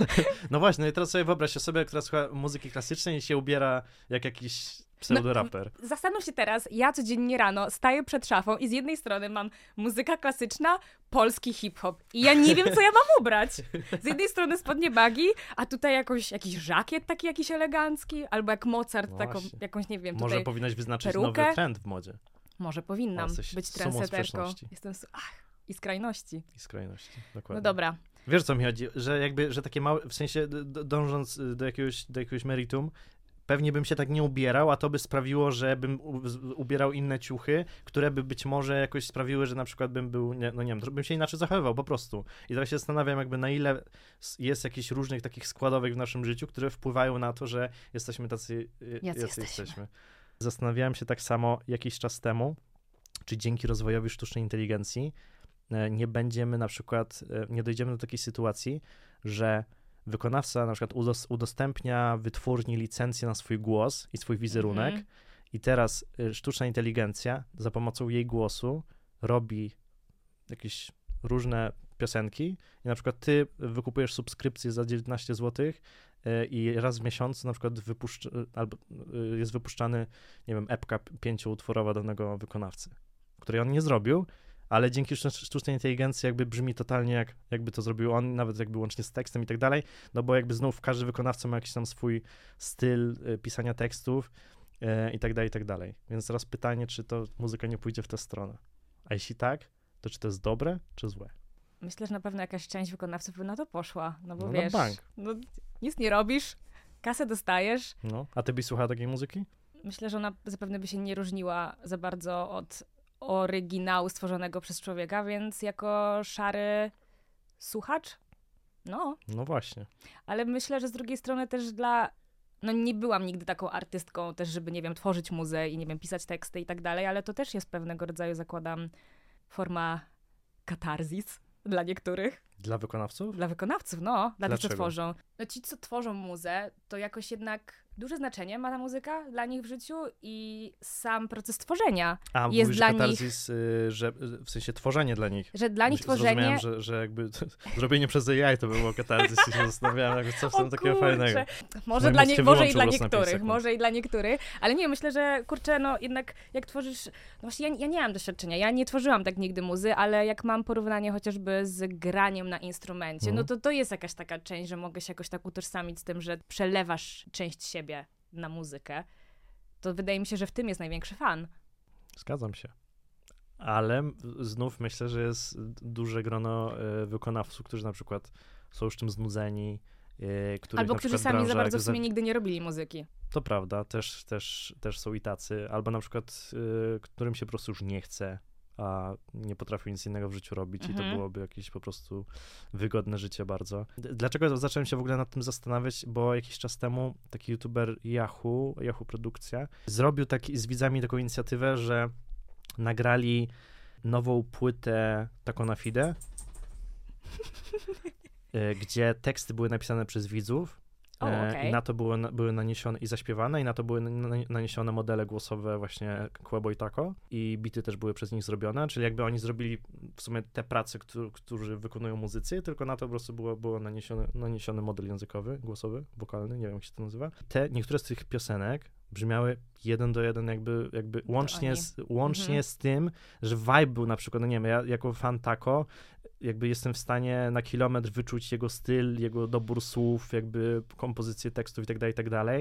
No właśnie, no teraz sobie wyobraź osobę, która słucha muzyki klasycznej i się ubiera jak jakiś pseudoraper. Zastanów się teraz, ja codziennie rano staję przed szafą i z jednej strony mam muzyka klasyczna, polski hip-hop. I ja nie wiem, co ja mam ubrać. Z jednej strony spodnie bagi, a tutaj jakoś, jakiś żakiet taki jakiś elegancki, albo jak Mozart, No taką, jakąś, nie wiem, Może powinnaś wyznaczyć perukę? nowy trend w modzie Może powinnam być trendseterką. Jestem... Ach, i skrajności. i skrajności. Dokładnie. No dobra. Wiesz, co mi chodzi? Że jakby, że takie małe, w sensie dążąc y, do jakiegoś, do jakiegoś meritum, pewnie bym się tak nie ubierał, a to by sprawiło, że bym ubierał inne ciuchy, które by być może jakoś sprawiły, że na przykład bym był, nie, no nie wiem, bym się inaczej zachowywał po prostu. I teraz się zastanawiam jakby na ile jest jakichś różnych takich składowych w naszym życiu, które wpływają na to, że jesteśmy tacy, y, Jacy jacy jesteśmy. jesteśmy. Zastanawiałem się tak samo jakiś czas temu, czy dzięki rozwojowi sztucznej inteligencji e, nie będziemy na przykład, e, nie dojdziemy do takiej sytuacji, że wykonawca na przykład udos- udostępnia wytwórni licencję na swój głos i swój wizerunek Mhm. i teraz y, sztuczna inteligencja za pomocą jej głosu robi jakieś różne piosenki i na przykład ty wykupujesz subskrypcję za 19 zł i raz w miesiącu na przykład wypuszcz, albo y, jest wypuszczany, nie wiem, epka pięcioutworowa danego wykonawcy, której on nie zrobił, ale dzięki sztucz- sztucznej inteligencji jakby brzmi totalnie jak, jakby to zrobił on, nawet jakby łącznie z tekstem i tak dalej, no bo jakby znów każdy wykonawca ma jakiś tam swój styl y, pisania tekstów i tak dalej, i tak dalej. Więc teraz pytanie, czy to muzyka nie pójdzie w tę stronę. A jeśli tak, to czy to jest dobre, czy złe? Myślę, że na pewno jakaś część wykonawców by na to poszła. No bo No wiesz, no, nic nie robisz, kasę dostajesz. No, a ty byś słuchała takiej muzyki? Myślę, że ona zapewne by się nie różniła za bardzo od oryginału stworzonego przez człowieka, więc jako szary słuchacz, no. No właśnie. Ale myślę, że z drugiej strony też dla... No nie byłam nigdy taką artystką też, żeby, nie wiem, tworzyć muzę i, nie wiem, pisać teksty i tak dalej, ale to też jest pewnego rodzaju, zakładam, forma katarzis dla niektórych. Dla wykonawców? Dla wykonawców, no. Dla tych, co Dlaczego? tworzą. No ci, co tworzą muzę, to jakoś jednak duże znaczenie ma ta muzyka dla nich w życiu i sam proces tworzenia A jest mówisz dla katarzis, y, że w sensie tworzenie dla nich. że dla nich tworzenie... Że, że jakby zrobienie przez AI to by było katarzis i się zastanawiałem, jakby co w tym takiego fajnego. Może, dla nie, może i dla niektórych, może i dla niektórych, ale nie, myślę, że kurczę, no jednak jak tworzysz, no właśnie ja, ja nie mam doświadczenia, ja nie tworzyłam tak nigdy muzy, ale jak mam porównanie chociażby z graniem na instrumencie, Mhm. no to to jest jakaś taka część, że mogę się jakoś tak utożsamić z tym, że przelewasz część siebie na muzykę. To wydaje mi się, że w tym jest największy fan. Zgadzam się. Ale znów myślę, że jest duże grono y, wykonawców, którzy na przykład są już tym znudzeni, których Albo którzy sami za branża bardzo w sumie nigdy nie robili muzyki. To prawda, też, też, też są i tacy. Albo na przykład, y, którym się po prostu już nie chce, a nie potrafią nic innego w życiu robić i Mhm. to byłoby jakieś po prostu wygodne życie bardzo. Dlaczego zacząłem się w ogóle nad tym zastanawiać? Bo jakiś czas temu taki youtuber Yahoo, Yahoo Produkcja, zrobił taki, z widzami taką inicjatywę, że nagrali nową płytę taką na fide, y, gdzie teksty były napisane przez widzów O, E. I na to były, były naniesione i zaśpiewane, i na to były na- na- naniesione modele głosowe właśnie Quebo i Taco. I bity też były przez nich zrobione, czyli jakby oni zrobili w sumie te prace, któ- którzy wykonują muzycy, tylko na to po prostu było, było naniesiony, naniesiony model językowy, głosowy, wokalny, nie wiem jak się to nazywa. Te, niektóre z tych piosenek brzmiały jeden do jeden jakby, jakby łącznie, z, łącznie Mhm. z tym, że vibe był na przykład, no nie wiem, ja jako fan Taco jakby jestem w stanie na kilometr wyczuć jego styl, jego dobór słów, jakby kompozycję tekstów i tak dalej,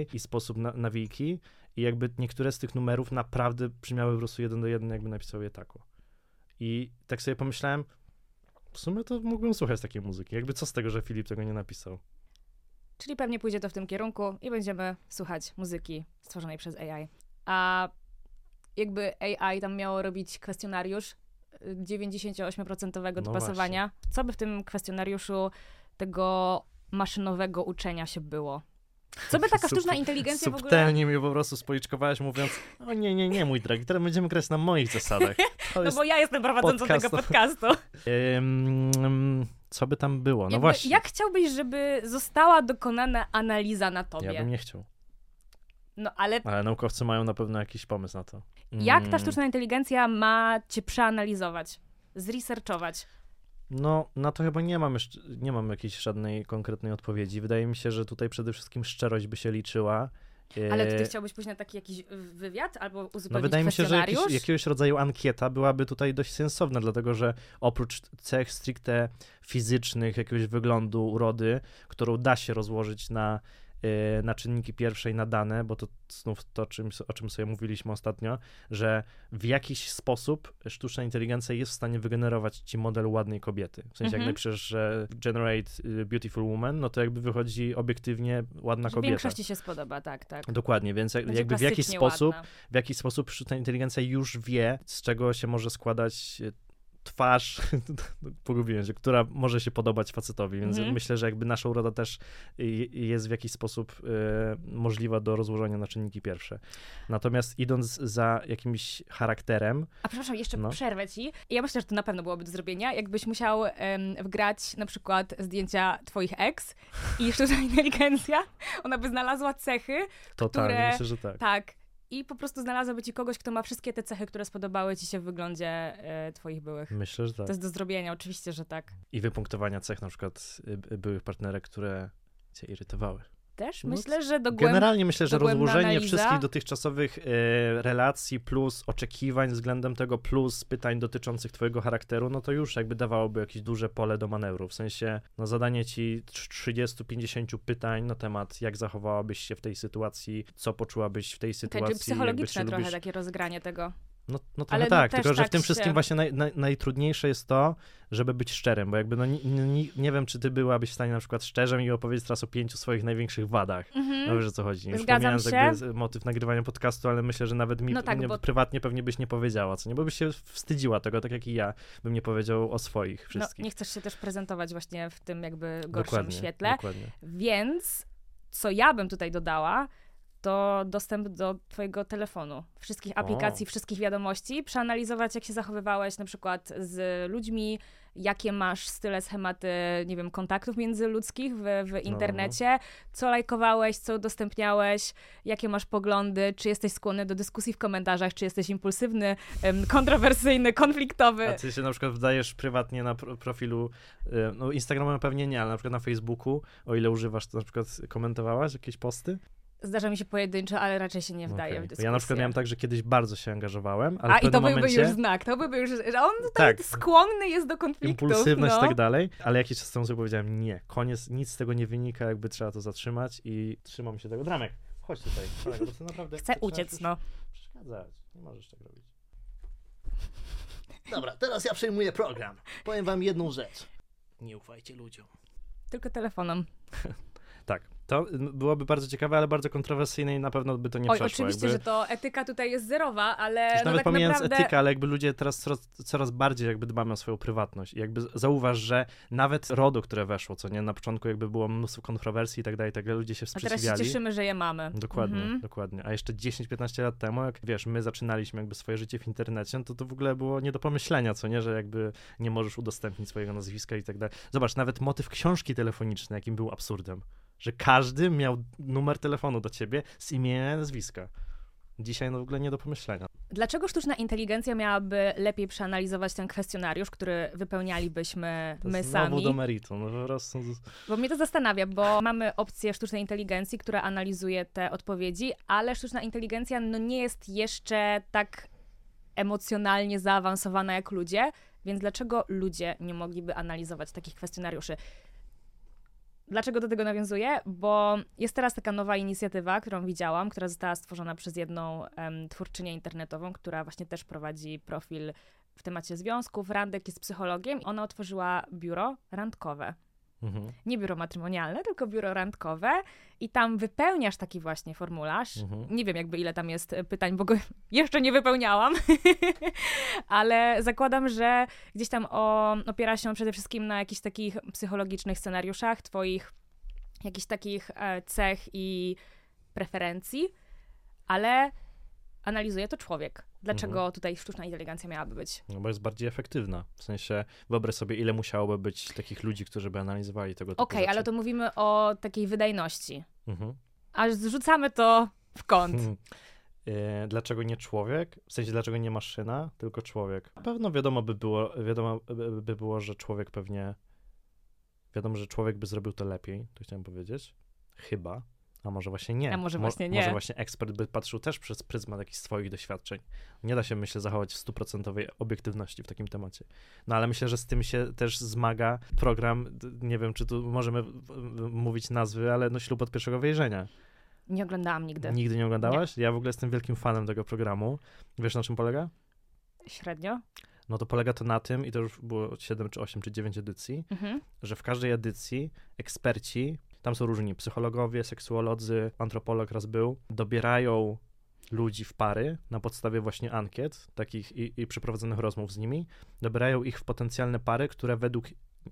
i tak i sposób na, nawiki. I jakby niektóre z tych numerów naprawdę brzmiały po prostu jeden do jeden, jakby napisał je tako. I tak sobie pomyślałem, w sumie to mógłbym słuchać takiej muzyki. Jakby co z tego, że Filip tego nie napisał? Czyli pewnie pójdzie to w tym kierunku i będziemy słuchać muzyki stworzonej przez AI. A jakby AI tam miało robić kwestionariusz y, 98% No dopasowania, co by w tym kwestionariuszu tego maszynowego uczenia się było? Co by taka sztuczna inteligencja w ogóle... Subtelnie mnie po prostu spoliczkowałeś, mówiąc, o nie, nie, nie, mój drogi, teraz będziemy grać na moich zasadach. No bo ja jestem prowadzącą podcast. tego podcastu. Co by tam było? No Jakby, właśnie. Jak chciałbyś, żeby została dokonana analiza na tobie? Ja bym nie chciał. No ale Ale naukowcy mają na pewno jakiś pomysł na to. jak ta Mm, sztuczna inteligencja ma cię przeanalizować, zresearchować? No, na to chyba nie mam jeszcze, nie mam jakiejś żadnej konkretnej odpowiedzi. Wydaje mi się, że tutaj przede wszystkim szczerość by się liczyła. Ale ty E, chciałbyś pójść na taki jakiś wywiad albo uzupełnić No wydaje mi się, że jakiś, jakiegoś rodzaju ankieta byłaby tutaj dość sensowna, dlatego że oprócz cech stricte fizycznych, jakiegoś wyglądu, urody, którą da się rozłożyć na, na czynniki pierwsze i na dane, bo to znów to, czym, o czym sobie mówiliśmy ostatnio, że w jakiś sposób sztuczna inteligencja jest w stanie wygenerować ci model ładnej kobiety. W sensie, Mhm. jak napiszesz, że generate y, beautiful woman, no to jakby wychodzi obiektywnie ładna Że kobieta. większości się spodoba, tak, tak. Dokładnie, więc Będzie jakby w jakiś sposób ładna. w jaki sposób sztuczna inteligencja już wie, z czego się może składać e, twarz, pogubiłem się, która może się podobać facetowi, więc Mhm. myślę, że jakby nasza uroda też y, jest w jakiś sposób e, możliwa do rozłożenia na czynniki pierwsze. Natomiast idąc za jakimś charakterem, A przepraszam, jeszcze No. przerwę ci. Ja myślę, że to na pewno byłoby do zrobienia, jakbyś musiał wgrać na przykład zdjęcia twoich ex i sztuczna inteligencja, ona by znalazła cechy, totalnie Które- myślę, że tak. tak, i po prostu znalazłaby ci kogoś, kto ma wszystkie te cechy, które spodobały ci się w wyglądzie e, twoich byłych. Myślę, że tak. To jest do zrobienia, oczywiście, że tak. I wypunktowania cech na przykład y, byłych partnerek, które cię irytowały. Też No, myślę, że Generalnie myślę, że rozłożenie analiza. wszystkich dotychczasowych e, relacji plus oczekiwań względem tego plus pytań dotyczących twojego charakteru, no to już jakby dawałoby jakieś duże pole do manewru. W sensie, no zadanie ci 30-50 pytań na temat, jak zachowałabyś się w tej sytuacji, co poczułabyś w tej sytuacji. czyli psychologiczne trochę lubisz... takie rozgranie tego. No, no Ale trochę no tak, tylko że w tak tym się- wszystkim właśnie naj, naj, najtrudniejsze jest to, żeby być szczerym, bo jakby no ni, ni, nie wiem, czy ty byłabyś w stanie na przykład szczerze mi opowiedzieć teraz o pięciu swoich największych wadach. Mhm. No wiesz o co chodzi. Już Zgadzam się. motyw nagrywania podcastu, ale myślę, że nawet mi No tak, nie, bo- prywatnie pewnie byś nie powiedziała, co nie? Bo byś się wstydziła tego, tak jak i ja bym nie powiedział o swoich No, wszystkich. nie chcesz się też prezentować właśnie w tym jakby gorszym dokładnie, świetle. Dokładnie. Więc co ja bym tutaj dodała, to dostęp do twojego telefonu, wszystkich aplikacji, wszystkich wiadomości, przeanalizować, jak się zachowywałeś na przykład z ludźmi, jakie masz style, schematy, nie wiem, kontaktów międzyludzkich w, w internecie, co lajkowałeś, co udostępniałeś, jakie masz poglądy, czy jesteś skłonny do dyskusji w komentarzach, czy jesteś impulsywny, kontrowersyjny, konfliktowy. A ty się na przykład wdajesz prywatnie na pro- profilu, no Instagrama pewnie nie, ale na przykład na Facebooku, o ile używasz, to na przykład komentowałaś jakieś posty? Zdarza mi się pojedynczo, ale raczej się nie wdaje Okej. w dyskusję. Ja na przykład miałem tak, że kiedyś bardzo się angażowałem, ale A w i to byłby momencie... już znak, to byłby już, że on tutaj Tak. skłonny jest do konfliktów. impulsywność no. i tak dalej, ale jakiś czas temu sobie powiedziałem, nie, koniec, nic z tego nie wynika, jakby trzeba to zatrzymać i trzymam się tego. Dramek, chodź tutaj, kolego, bo ty naprawdę... Chcę uciec, no. Przeszkadzać, nie możesz tak robić. Dobra, teraz ja przejmuję program. Powiem wam jedną rzecz. Nie ufajcie ludziom. Tylko telefonem. Tak, to byłoby bardzo ciekawe, ale bardzo kontrowersyjne i na pewno by to nie Oj, przeszło. oczywiście, jakby... że to etyka tutaj jest zerowa, ale Już no nawet tak pomijając naprawdę... etykę, ale jakby ludzie teraz coraz, coraz bardziej jakby dbamy o swoją prywatność. I jakby zauważ, że nawet RODO, które weszło, co nie, na początku jakby było mnóstwo kontrowersji i tak dalej, i tak ludzie się A teraz się sprzeciwiali. cieszymy, że je mamy. Dokładnie, Mhm. dokładnie. A jeszcze 10-15 lat temu, jak wiesz, my zaczynaliśmy jakby swoje życie w internecie, no to to w ogóle było nie do pomyślenia, co nie, że jakby nie możesz udostępnić swojego nazwiska i tak dalej. Zobacz, nawet motyw książki telefonicznej, jakim był absurdem, że każdy miał numer telefonu do ciebie z imienia i nazwiska. Dzisiaj no w ogóle nie do pomyślenia. Dlaczego sztuczna inteligencja miałaby lepiej przeanalizować ten kwestionariusz, który wypełnialibyśmy To my znowu sami? do meritum, no po prostu... Bo mnie to zastanawia, bo mamy opcję sztucznej inteligencji, która analizuje te odpowiedzi, ale sztuczna inteligencja no, nie jest jeszcze tak emocjonalnie zaawansowana jak ludzie, więc dlaczego ludzie nie mogliby analizować takich kwestionariuszy? Dlaczego do tego nawiązuję? Bo jest teraz taka nowa inicjatywa, którą widziałam, która została stworzona przez jedną em, twórczynię internetową, która właśnie też prowadzi profil w temacie związków, randek, jest psychologiem. Ona otworzyła biuro randkowe Mhm, nie biuro matrymonialne, tylko biuro randkowe i tam wypełniasz taki właśnie formularz. mhm. Nie wiem jakby ile tam jest e, pytań, bo go jeszcze nie wypełniałam, ale zakładam, że gdzieś tam o, opiera się przede wszystkim na jakichś takich psychologicznych scenariuszach, twoich jakichś takich e, cech i preferencji, ale analizuje to człowiek. Dlaczego Mhm. tutaj sztuczna inteligencja miałaby być? No bo jest bardziej efektywna. W sensie, wyobraź sobie, ile musiałoby być takich ludzi, którzy by analizowali tego typu Okej, rzeczy. ale to mówimy o takiej wydajności. Mhm. Aż zrzucamy to w kąt. Hmm. E, Dlaczego nie człowiek? W sensie, dlaczego nie maszyna, tylko człowiek? Na pewno wiadomo by było, wiadomo by było, że człowiek pewnie, wiadomo, że człowiek by zrobił to lepiej, to chciałem powiedzieć. Chyba. A może właśnie nie. A może Mo- właśnie nie. Może właśnie ekspert by patrzył też przez pryzmat jakichś swoich doświadczeń. Nie da się, myślę, zachować w stuprocentowej obiektywności w takim temacie. No ale myślę, że z tym się też zmaga program, nie wiem, czy tu możemy mówić nazwy, ale no ślub od pierwszego wejrzenia. Nie oglądałam nigdy. Nigdy nie oglądałaś? Ja w ogóle jestem wielkim fanem tego programu. Wiesz na czym polega? Średnio. No to polega to na tym, i to już było 7 czy 8 czy 9 edycji, Mhm. że w każdej edycji eksperci, tam są różni psychologowie, seksuolodzy, antropolog raz był, dobierają ludzi w pary na podstawie właśnie ankiet takich i, i przeprowadzonych rozmów z nimi, dobierają ich w potencjalne pary, które według,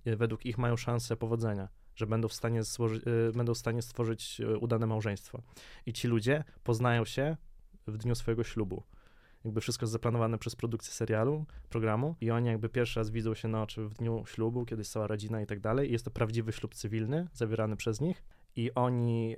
według ich mają szansę powodzenia, że będą w stanie, y, będą w stanie stworzyć y, udane małżeństwo. I ci ludzie poznają się w dniu swojego ślubu. Jakby wszystko jest zaplanowane przez produkcję serialu, programu i oni jakby pierwszy raz widzą się na oczy w dniu ślubu, kiedy jest cała rodzina i tak dalej. I jest to prawdziwy ślub cywilny, zawierany przez nich i oni y,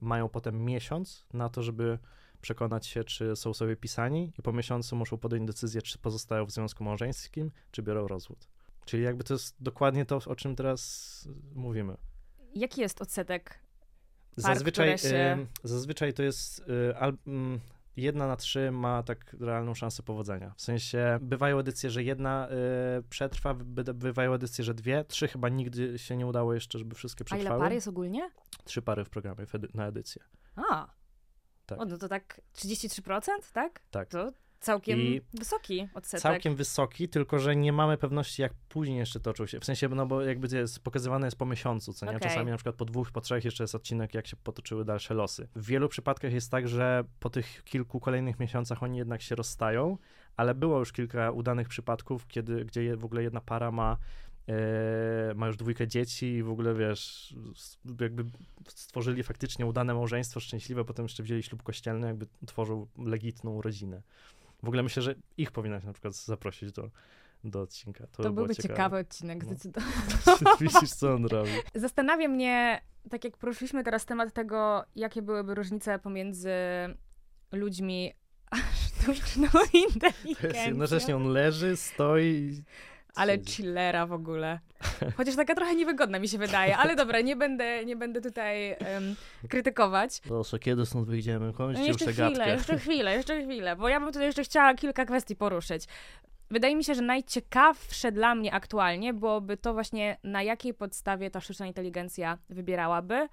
mają potem miesiąc na to, żeby przekonać się, czy są sobie pisani i po miesiącu muszą podjąć decyzję, czy pozostają w związku małżeńskim, czy biorą rozwód. Czyli jakby to jest dokładnie to, o czym teraz mówimy. Jaki jest odsetek? Par, Zazwyczaj, się- y, zazwyczaj to jest y, al, mm, jedna na trzy ma tak realną szansę powodzenia. W sensie bywają edycje, że jedna y, przetrwa, by, bywają edycje, że dwie, trzy chyba nigdy się nie udało jeszcze, żeby wszystkie A ile przetrwały. par jest ogólnie? Trzy pary w programie w edy- na edycję. A. Tak. O, no to tak 33%, tak? Tak. To całkiem I wysoki odsetek. Całkiem wysoki, tylko że nie mamy pewności, jak później jeszcze toczył się. W sensie, no bo jakby jest, pokazywane jest po miesiącu, co nie? Okej. Czasami na przykład po dwóch, po trzech jeszcze jest odcinek, jak się potoczyły dalsze losy. W wielu przypadkach jest tak, że po tych kilku kolejnych miesiącach oni jednak się rozstają, ale było już kilka udanych przypadków, kiedy, gdzie w ogóle jedna para ma e, ma już dwójkę dzieci i w ogóle, wiesz, jakby stworzyli faktycznie udane małżeństwo, szczęśliwe, potem jeszcze wzięli ślub kościelny, jakby tworzą legitną rodzinę. W ogóle myślę, że ich powinnaś na przykład zaprosić do, do odcinka. To, To by byłby ciekawe. ciekawy odcinek, No. zdecydowanie. Widzisz, co on robi. Zastanawia mnie, tak jak poruszyliśmy teraz temat tego, jakie byłyby różnice pomiędzy ludźmi a sztuczną inteligencją. jednocześnie on leży, stoi i Ale chillera w ogóle. Chociaż taka trochę niewygodna mi się wydaje, ale dobra, nie będę, nie będę tutaj em, krytykować. Proszę, kiedy stąd wyjdziemy? No Kończcie już jeszcze tę chwilę, jeszcze chwilę, jeszcze chwilę, bo ja bym tutaj jeszcze chciała kilka kwestii poruszyć. Wydaje mi się, że najciekawsze dla mnie aktualnie byłoby to właśnie, na jakiej podstawie ta sztuczna inteligencja wybierałaby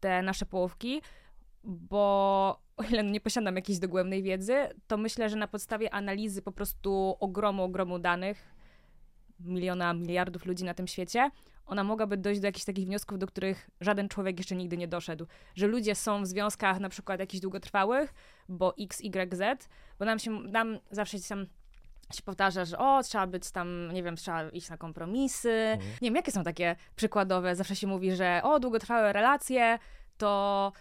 te nasze połówki, bo o ile nie posiadam jakiejś dogłębnej wiedzy, to myślę, że na podstawie analizy po prostu ogromu, ogromu danych, miliona, miliardów ludzi na tym świecie, ona mogłaby dojść do jakichś takich wniosków, do których żaden człowiek jeszcze nigdy nie doszedł. Że ludzie są w związkach na przykład jakichś długotrwałych, bo X, Y, Z, bo nam się, nam zawsze gdzieś tam się powtarza, że o, trzeba być tam, nie wiem, trzeba iść na kompromisy. Mhm. Nie wiem, jakie są takie przykładowe. Zawsze się mówi, że o, długotrwałe relacje to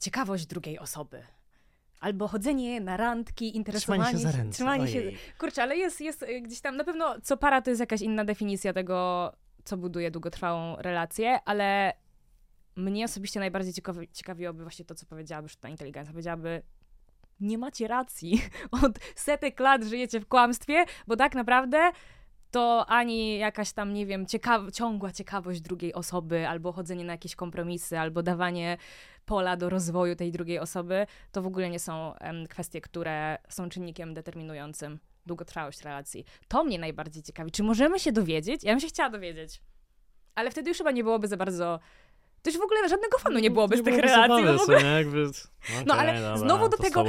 ciekawość drugiej osoby. Albo chodzenie na randki, interesowanie Trzymanie się za ręce. Trzymanie się. Kurczę, ale jest, jest gdzieś tam, na pewno co para to jest jakaś inna definicja tego, co buduje długotrwałą relację, ale mnie osobiście najbardziej ciekawi, ciekawiłoby właśnie to, co powiedziałaby sztuczna inteligencja. Powiedziałaby, nie macie racji. Od setek lat żyjecie w kłamstwie, bo tak naprawdę to ani jakaś tam, nie wiem, ciekaw ciągła ciekawość drugiej osoby, albo chodzenie na jakieś kompromisy, albo dawanie pola do rozwoju tej drugiej osoby, to w ogóle nie są kwestie, które są czynnikiem determinującym długotrwałość relacji. To mnie najbardziej ciekawi. Czy możemy się dowiedzieć? Ja bym się chciała dowiedzieć. Ale wtedy już chyba nie byłoby za bardzo... To już w ogóle żadnego fanu nie byłoby z tych byłoby relacji. No, w ogóle... nie? Jakby, No, okej, ale dobra, znowu do tego-.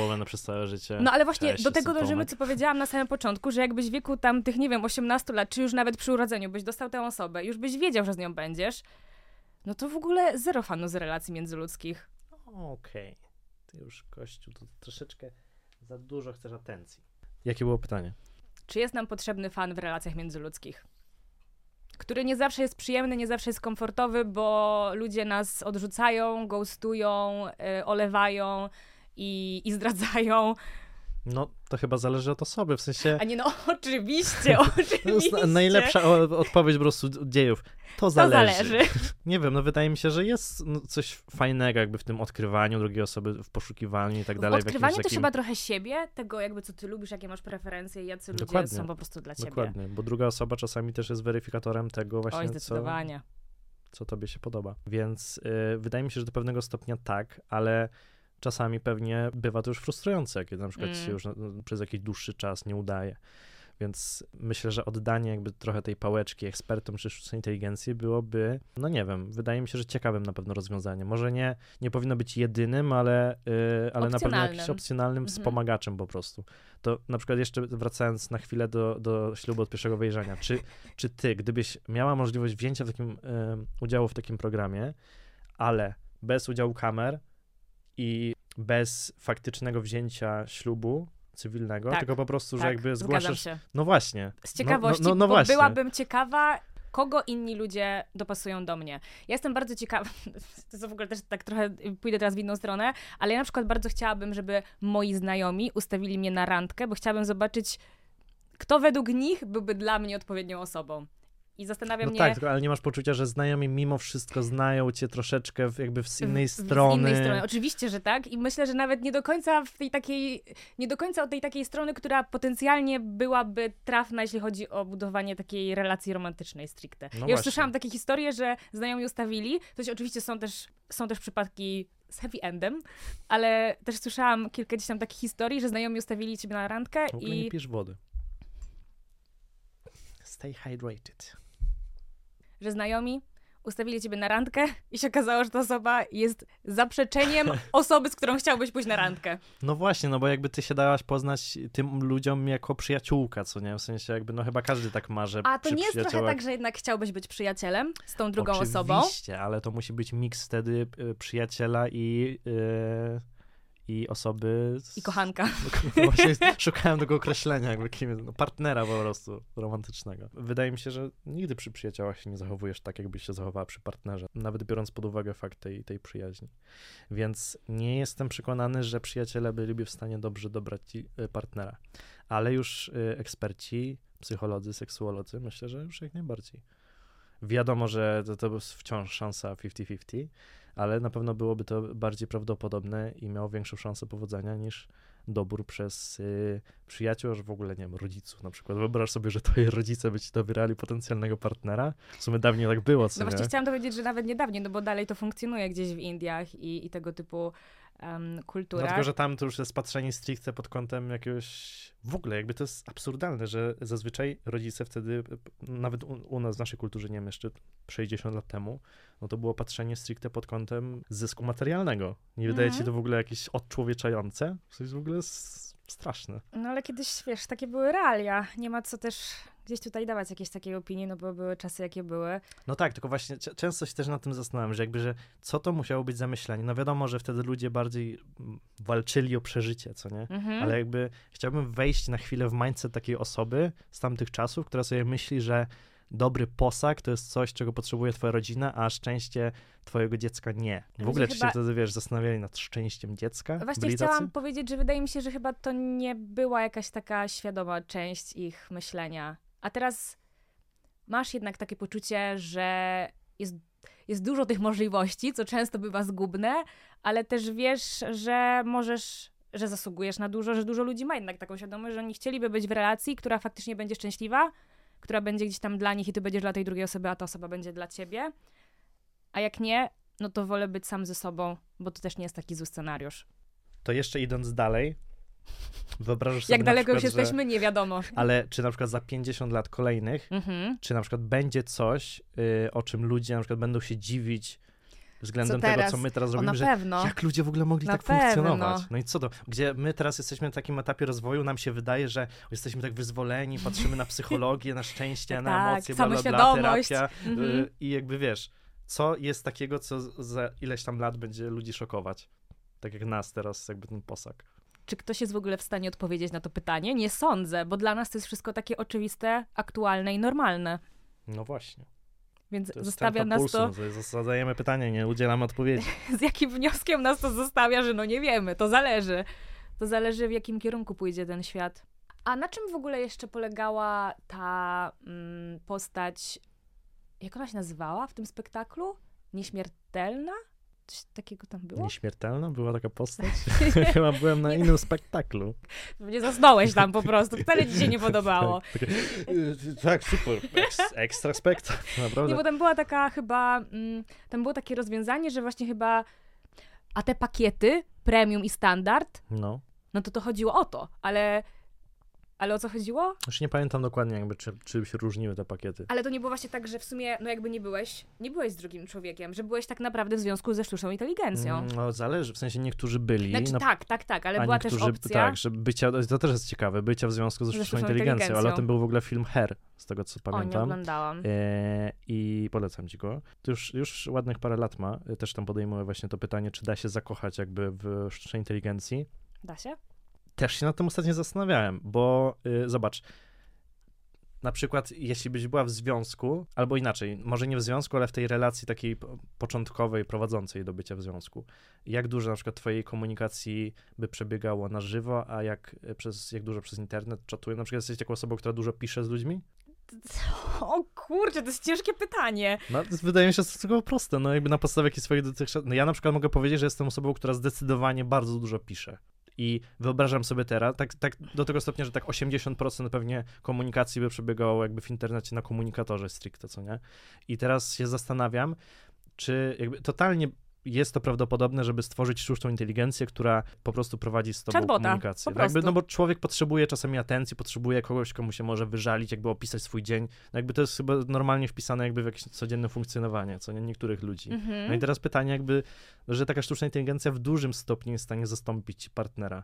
No ale właśnie Cześć, do tego dążymy, co powiedziałam na samym początku, że jakbyś w wieku tam tych, nie wiem, 18 lat, czy już nawet przy urodzeniu byś dostał tę osobę, już byś wiedział, że z nią będziesz, no to w ogóle zero fanu z relacji międzyludzkich. Okej. Ty już, Kościół, to troszeczkę za dużo chcesz atencji. Jakie było pytanie? Czy jest nam potrzebny fan w relacjach międzyludzkich? Który nie zawsze jest przyjemny, nie zawsze jest komfortowy, bo ludzie nas odrzucają, ghostują, y, olewają i, i zdradzają. No, to chyba zależy od osoby, w sensie... A nie no, oczywiście, To jest oczywiście. na- najlepsza odpowiedź po prostu dziejów. To To zależy. zależy. Nie wiem, no wydaje mi się, że jest no, coś fajnego jakby w tym odkrywaniu drugiej osoby, w poszukiwaniu i tak W dalej. odkrywaniu jakimś też takim... chyba trochę siebie, tego jakby co ty lubisz, jakie masz preferencje i jacy ludzie Dokładnie. są po prostu dla ciebie. Dokładnie, bo druga osoba czasami też jest weryfikatorem tego właśnie, Oj, co, zdecydowanie. co tobie się podoba. Więc y, wydaje mi się, że do pewnego stopnia tak, ale czasami pewnie bywa to już frustrujące, kiedy na przykład Mm. się już przez jakiś dłuższy czas nie udaje. Więc myślę, że oddanie jakby trochę tej pałeczki ekspertom czy sztucznej inteligencji byłoby, no nie wiem, wydaje mi się, że ciekawym na pewno rozwiązaniem. Może nie, nie powinno być jedynym, ale, y, ale na pewno jakimś Opcjonalnym. Mhm. wspomagaczem po prostu. To na przykład jeszcze wracając na chwilę do, do ślubu od pierwszego wejrzenia. Czy, czy ty, gdybyś miała możliwość wzięcia w takim, y, udziału w takim programie, ale bez udziału kamer i bez faktycznego wzięcia ślubu cywilnego, Tak, tylko po prostu, że Tak, jakby zgadzam zgłaszasz... się. No właśnie. Z ciekawości, no, no, no bo właśnie. byłabym ciekawa, kogo inni ludzie dopasują do mnie. Ja jestem bardzo ciekawa, to w ogóle też tak trochę pójdę teraz w inną stronę, ale ja na przykład bardzo chciałabym, żeby moi znajomi ustawili mnie na randkę, bo chciałabym zobaczyć, kto według nich byłby dla mnie odpowiednią osobą. I zastanawia No mnie... tak, ale nie masz poczucia, że znajomi mimo wszystko znają cię troszeczkę jakby z innej w- strony. Z innej strony, oczywiście, że tak. I myślę, że nawet nie do końca w tej takiej, nie do końca od tej takiej strony, która potencjalnie byłaby trafna, jeśli chodzi o budowanie takiej relacji romantycznej stricte. ja już właśnie. słyszałam takie historie, że znajomi ustawili, to się oczywiście są też, są też przypadki z happy endem, ale też słyszałam kilka gdzieś tam takich historii, że znajomi ustawili ciebie na randkę W ogóle i nie pijesz wody. Stay hydrated. Że znajomi ustawili ciebie na randkę i się okazało, że ta osoba jest zaprzeczeniem osoby, z którą chciałbyś pójść na randkę. No właśnie, no bo jakby ty się dałaś poznać tym ludziom jako przyjaciółka, co nie? W sensie jakby, no chyba każdy tak ma, że A to nie jest trochę tak, że jednak chciałbyś być przyjacielem z tą drugą Oczywiście, osobą? ale to musi być miks wtedy y, przyjaciela i, y, i osoby... Z... I kochanka. No, właśnie szukałem tego określenia, jakby kim jest, no, partnera po prostu romantycznego. Wydaje mi się, że nigdy przy przyjaciołach się nie zachowujesz tak, jakbyś się zachowała przy partnerze, nawet biorąc pod uwagę fakt tej, tej przyjaźni. Więc nie jestem przekonany, że przyjaciele byliby w stanie dobrze dobrać ci y, partnera. Ale już y, eksperci, psycholodzy, seksuolodzy, myślę, że już jak najbardziej. Wiadomo, że to, to jest wciąż szansa 50-50, ale na pewno byłoby to bardziej prawdopodobne i miało większą szansę powodzenia niż dobór przez y, przyjaciół, aż w ogóle, nie wiem, rodziców na przykład. Wyobraź sobie, że twoi rodzice by ci dobierali potencjalnego partnera. W sumie dawniej tak było, co No nie? właśnie chciałam powiedzieć, że nawet niedawniej, no bo dalej to funkcjonuje gdzieś w Indiach i, i tego typu um, No, kulturach. tylko, że tam to już jest patrzenie stricte pod kątem jakiegoś... W ogóle jakby to jest absurdalne, że zazwyczaj rodzice wtedy, nawet u, u nas w naszej kulturze, nie wiem, jeszcze 60 lat temu, no to było patrzenie stricte pod kątem zysku materialnego. Nie wydaje ci Mhm. to w ogóle jakieś odczłowieczające? To jest w ogóle s- straszne. No ale kiedyś, wiesz, takie były realia. Nie ma co też gdzieś tutaj dawać jakieś takiej opinii, no bo były czasy, jakie były. No tak, tylko właśnie często się też nad tym zastanawiam, że jakby, że co to musiało być za myślenie? No wiadomo, że wtedy ludzie bardziej walczyli o przeżycie, co nie? Mhm. Ale jakby chciałbym wejść na chwilę w mindset takiej osoby z tamtych czasów, która sobie myśli, że dobry posag to jest coś, czego potrzebuje twoja rodzina, a szczęście twojego dziecka nie. W Ludzie ogóle czy chyba- się wtedy, wiesz, zastanawiali nad szczęściem dziecka? Właśnie Byli chciałam tacy? powiedzieć, że wydaje mi się, że chyba to nie była jakaś taka świadoma część ich myślenia. A teraz masz jednak takie poczucie, że jest, jest dużo tych możliwości, co często bywa zgubne, ale też wiesz, że możesz, że zasługujesz na dużo, że dużo ludzi ma jednak taką świadomość, że oni chcieliby być w relacji, która faktycznie będzie szczęśliwa, która będzie gdzieś tam dla nich i ty będziesz dla tej drugiej osoby, a ta osoba będzie dla ciebie. A jak nie, no to wolę być sam ze sobą, bo to też nie jest taki zły scenariusz. To jeszcze idąc dalej, wyobrażasz sobie Jak daleko już przykład, że- jesteśmy, nie wiadomo. Ale czy na przykład za 50 lat kolejnych Mhm. czy na przykład będzie coś, y, o czym ludzie na przykład będą się dziwić względem Co tego, co my teraz robimy, że pewno. jak ludzie w ogóle mogli Na tak funkcjonować. pewno. No i co to? Gdzie my teraz jesteśmy na takim etapie rozwoju, nam się wydaje, że jesteśmy tak wyzwoleni, patrzymy na psychologię, na szczęście, na Tak, emocje, bla, bla, bla, terapia Mhm. y, i jakby wiesz, co jest takiego, co za ileś tam lat będzie ludzi szokować. Tak jak nas teraz, jakby ten posag. Czy ktoś jest w ogóle w stanie odpowiedzieć na to pytanie? Nie sądzę, bo dla nas to jest wszystko takie oczywiste, aktualne i normalne. No właśnie. Więc zostawia nas pulsu. to, No Zadajemy pytanie, nie udzielamy odpowiedzi. z jakim wnioskiem nas to zostawia, że no nie wiemy, to zależy. To zależy w jakim kierunku pójdzie ten świat. A na czym w ogóle jeszcze polegała ta mm, postać, jak ona się nazywała w tym spektaklu? Nieśmiertelna? Coś takiego tam było? Nieśmiertelna była taka postać? Chyba byłem na innym spektaklu. Nie zasnąłeś tam po prostu, wcale ci się nie podobało. Tak, takie, y, tak super. Eks, ekstra spektakl, naprawdę. Nie, bo tam była taka chyba, mm, tam było takie rozwiązanie, że właśnie chyba, a te pakiety, premium i standard, No. no to to chodziło o to, ale, ale o co chodziło? Już nie pamiętam dokładnie jakby, czy, czy się różniły te pakiety. Ale to nie było właśnie tak, że w sumie, no jakby nie byłeś, nie byłeś z drugim człowiekiem, że byłeś tak naprawdę w związku ze sztuczną inteligencją. Mm, No zależy, w sensie niektórzy byli. Znaczy na- tak, tak, tak, ale była też opcja. Tak, że bycia, to też jest ciekawe, bycia w związku ze Ze sztuczną sztuczną inteligencją, ale o inteligencją. tym był w ogóle film Her, z tego co o, nie pamiętam. oglądałam. E, I polecam ci go. To już, już ładnych parę lat ma. Też tam podejmuje właśnie to pytanie, czy da się zakochać jakby w sztucznej inteligencji. Da się? Też się nad tym ostatnio zastanawiałem, bo y, zobacz, na przykład jeśli byś była w związku, albo inaczej, może nie w związku, ale w tej relacji takiej po- początkowej, prowadzącej do bycia w związku, jak dużo na przykład twojej komunikacji by przebiegało na żywo, a jak, y, przez, jak dużo przez internet czatuje? Na przykład jesteś taką osobą, która dużo pisze z ludźmi? O kurczę, to jest ciężkie pytanie. No, wydaje mi się to tylko proste, no jakby na podstawie jakichś swoich dotychczas... No ja na przykład mogę powiedzieć, że jestem osobą, która zdecydowanie bardzo dużo pisze. I wyobrażam sobie teraz, tak, tak do tego stopnia, że tak 80% pewnie komunikacji by przebiegało jakby w internecie na komunikatorze stricte, co nie? I teraz się zastanawiam, czy jakby totalnie jest to prawdopodobne, żeby stworzyć sztuczną inteligencję, która po prostu prowadzi z tobą Chatbota, komunikację. No Jakby, no bo człowiek potrzebuje czasami atencji, potrzebuje kogoś, komu się może wyżalić, jakby opisać swój dzień. No jakby to jest chyba normalnie wpisane jakby w jakieś codzienne funkcjonowanie, co nie niektórych ludzi. Mhm. No i teraz pytanie jakby, że taka sztuczna inteligencja w dużym stopniu jest w stanie zastąpić partnera.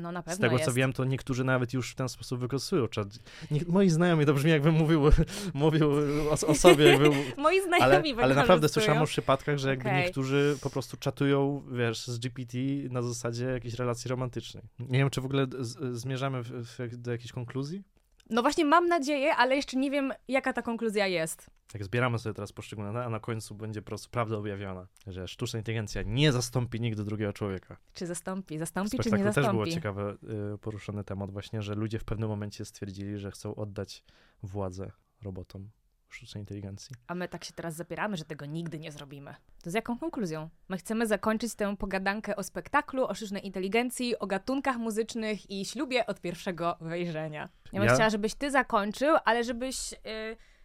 No na pewno Z tego jest. co wiem, to niektórzy nawet już w ten sposób wykorzystują czat. Nie, moi znajomi, to brzmi jakbym mówił, mówił o, o sobie, jakby, Moi znajomi ale, ale naprawdę słyszałem o przypadkach, że jakby Okej. niektórzy po prostu czatują, wiesz, z GPT na zasadzie jakiejś relacji romantycznej. Nie wiem, czy w ogóle z, zmierzamy w, w, do jakiejś konkluzji? No właśnie mam nadzieję, ale jeszcze nie wiem, jaka ta konkluzja jest. Jak zbieramy sobie teraz poszczególne, a na końcu będzie po prostu prawda objawiona, że sztuczna inteligencja nie zastąpi nigdy drugiego człowieka. Czy zastąpi? Zastąpi, czy nie spektaklu też było zastąpi? ciekawe y, poruszony temat właśnie, że ludzie w pewnym momencie stwierdzili, że chcą oddać władzę robotom sztucznej inteligencji. A my tak się teraz zapieramy, że tego nigdy nie zrobimy. To z jaką konkluzją? My chcemy zakończyć tę pogadankę o spektaklu, o sztucznej inteligencji, o gatunkach muzycznych i ślubie od pierwszego wejrzenia. Ja bym Ja- chciała, żebyś ty zakończył, ale żebyś y,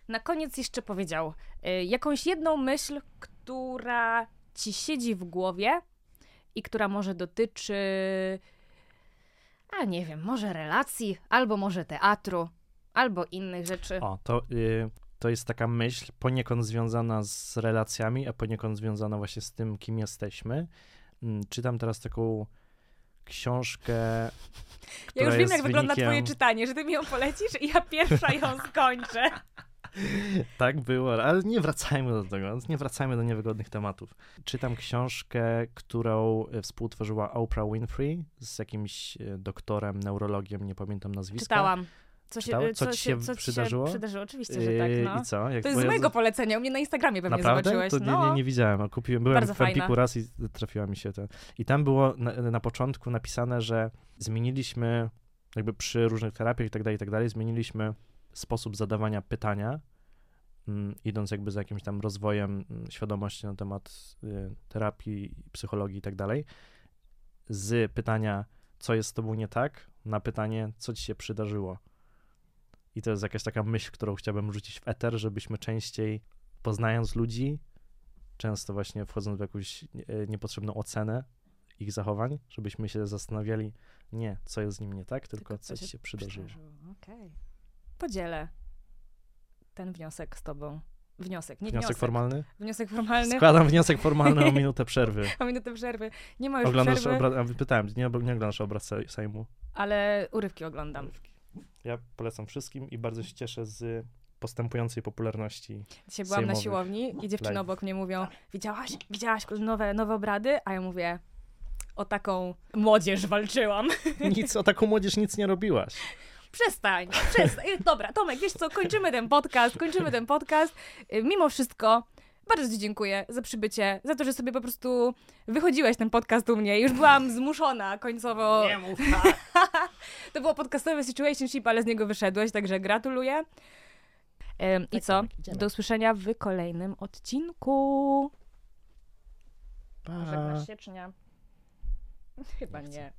na koniec jeszcze powiedział y, jakąś jedną myśl, która ci siedzi w głowie i która może dotyczy, a nie wiem, może relacji, albo może teatru, albo innych rzeczy. O, to, y, to jest taka myśl poniekąd związana z relacjami, a poniekąd związana właśnie z tym, kim jesteśmy. Mm, Czytam teraz taką książkę, Ja już wiem, jak wygląda wynikiem... twoje czytanie, że ty mi ją polecisz i ja pierwsza ją skończę. Tak było, ale nie wracajmy do tego, nie wracajmy do niewygodnych tematów. Czytam książkę, którą e, współtworzyła Oprah Winfrey z jakimś e, doktorem, neurologiem, nie pamiętam nazwiska. Czytałam. Co, się, Czytałeś? Co co, ci się, się co przydarzyło? Się przydarzyło, oczywiście, że tak, Yy, no. I co? Jak, To jest z mojego polecenia, u mnie na Instagramie pewnie Naprawdę? zobaczyłeś. To nie, no. nie, nie widziałem, a kupiłem, byłem Bardzo w Empiku raz i trafiła mi się to. I tam było na, na początku napisane, że zmieniliśmy, jakby przy różnych terapiach i tak dalej, i tak dalej, zmieniliśmy sposób zadawania pytania, mm, idąc jakby za jakimś tam rozwojem mm, świadomości na temat y, terapii, psychologii i tak dalej, z pytania, co jest z tobą nie tak, na pytanie, co ci się przydarzyło. I to jest jakaś taka myśl, którą chciałbym rzucić w eter, żebyśmy częściej, poznając ludzi, często właśnie wchodząc w jakąś e, niepotrzebną ocenę ich zachowań, żebyśmy się zastanawiali, nie, co jest z nim nie tak, tylko, co ci się przydarzyło. Okej. Podzielę ten wniosek z tobą. Wniosek, nie Wniosek wniosek. formalny? Wniosek formalny. Składam wniosek formalny o minutę przerwy. O minutę przerwy. Nie ma już Oglądasz przerwy, obraz, a pytałem, nie, nie oglądasz obraz Sej- Sejmu? ale urywki oglądam. Ja polecam wszystkim i bardzo się cieszę z postępującej popularności. Dzisiaj byłam na siłowni i dziewczyny live. obok mnie mówią, widziałaś, widziałaś nowe, nowe obrady? A ja mówię, o taką młodzież walczyłam. Nic, o taką młodzież nic nie robiłaś. Przestań, przestań. Dobra, Tomek, wiesz co, kończymy ten podcast, kończymy ten podcast. Y, Mimo wszystko, bardzo Ci dziękuję za przybycie, za to, że sobie po prostu wychodziłeś ten podcast u mnie. Już byłam zmuszona końcowo. Nie mów tak. To było podcastowe situationship, ale z niego wyszedłeś, także gratuluję. Ym, I Tak, co? Idziemy. Do usłyszenia w kolejnym odcinku. Pa. Żegnasz się czy nie? Chyba Nie nie.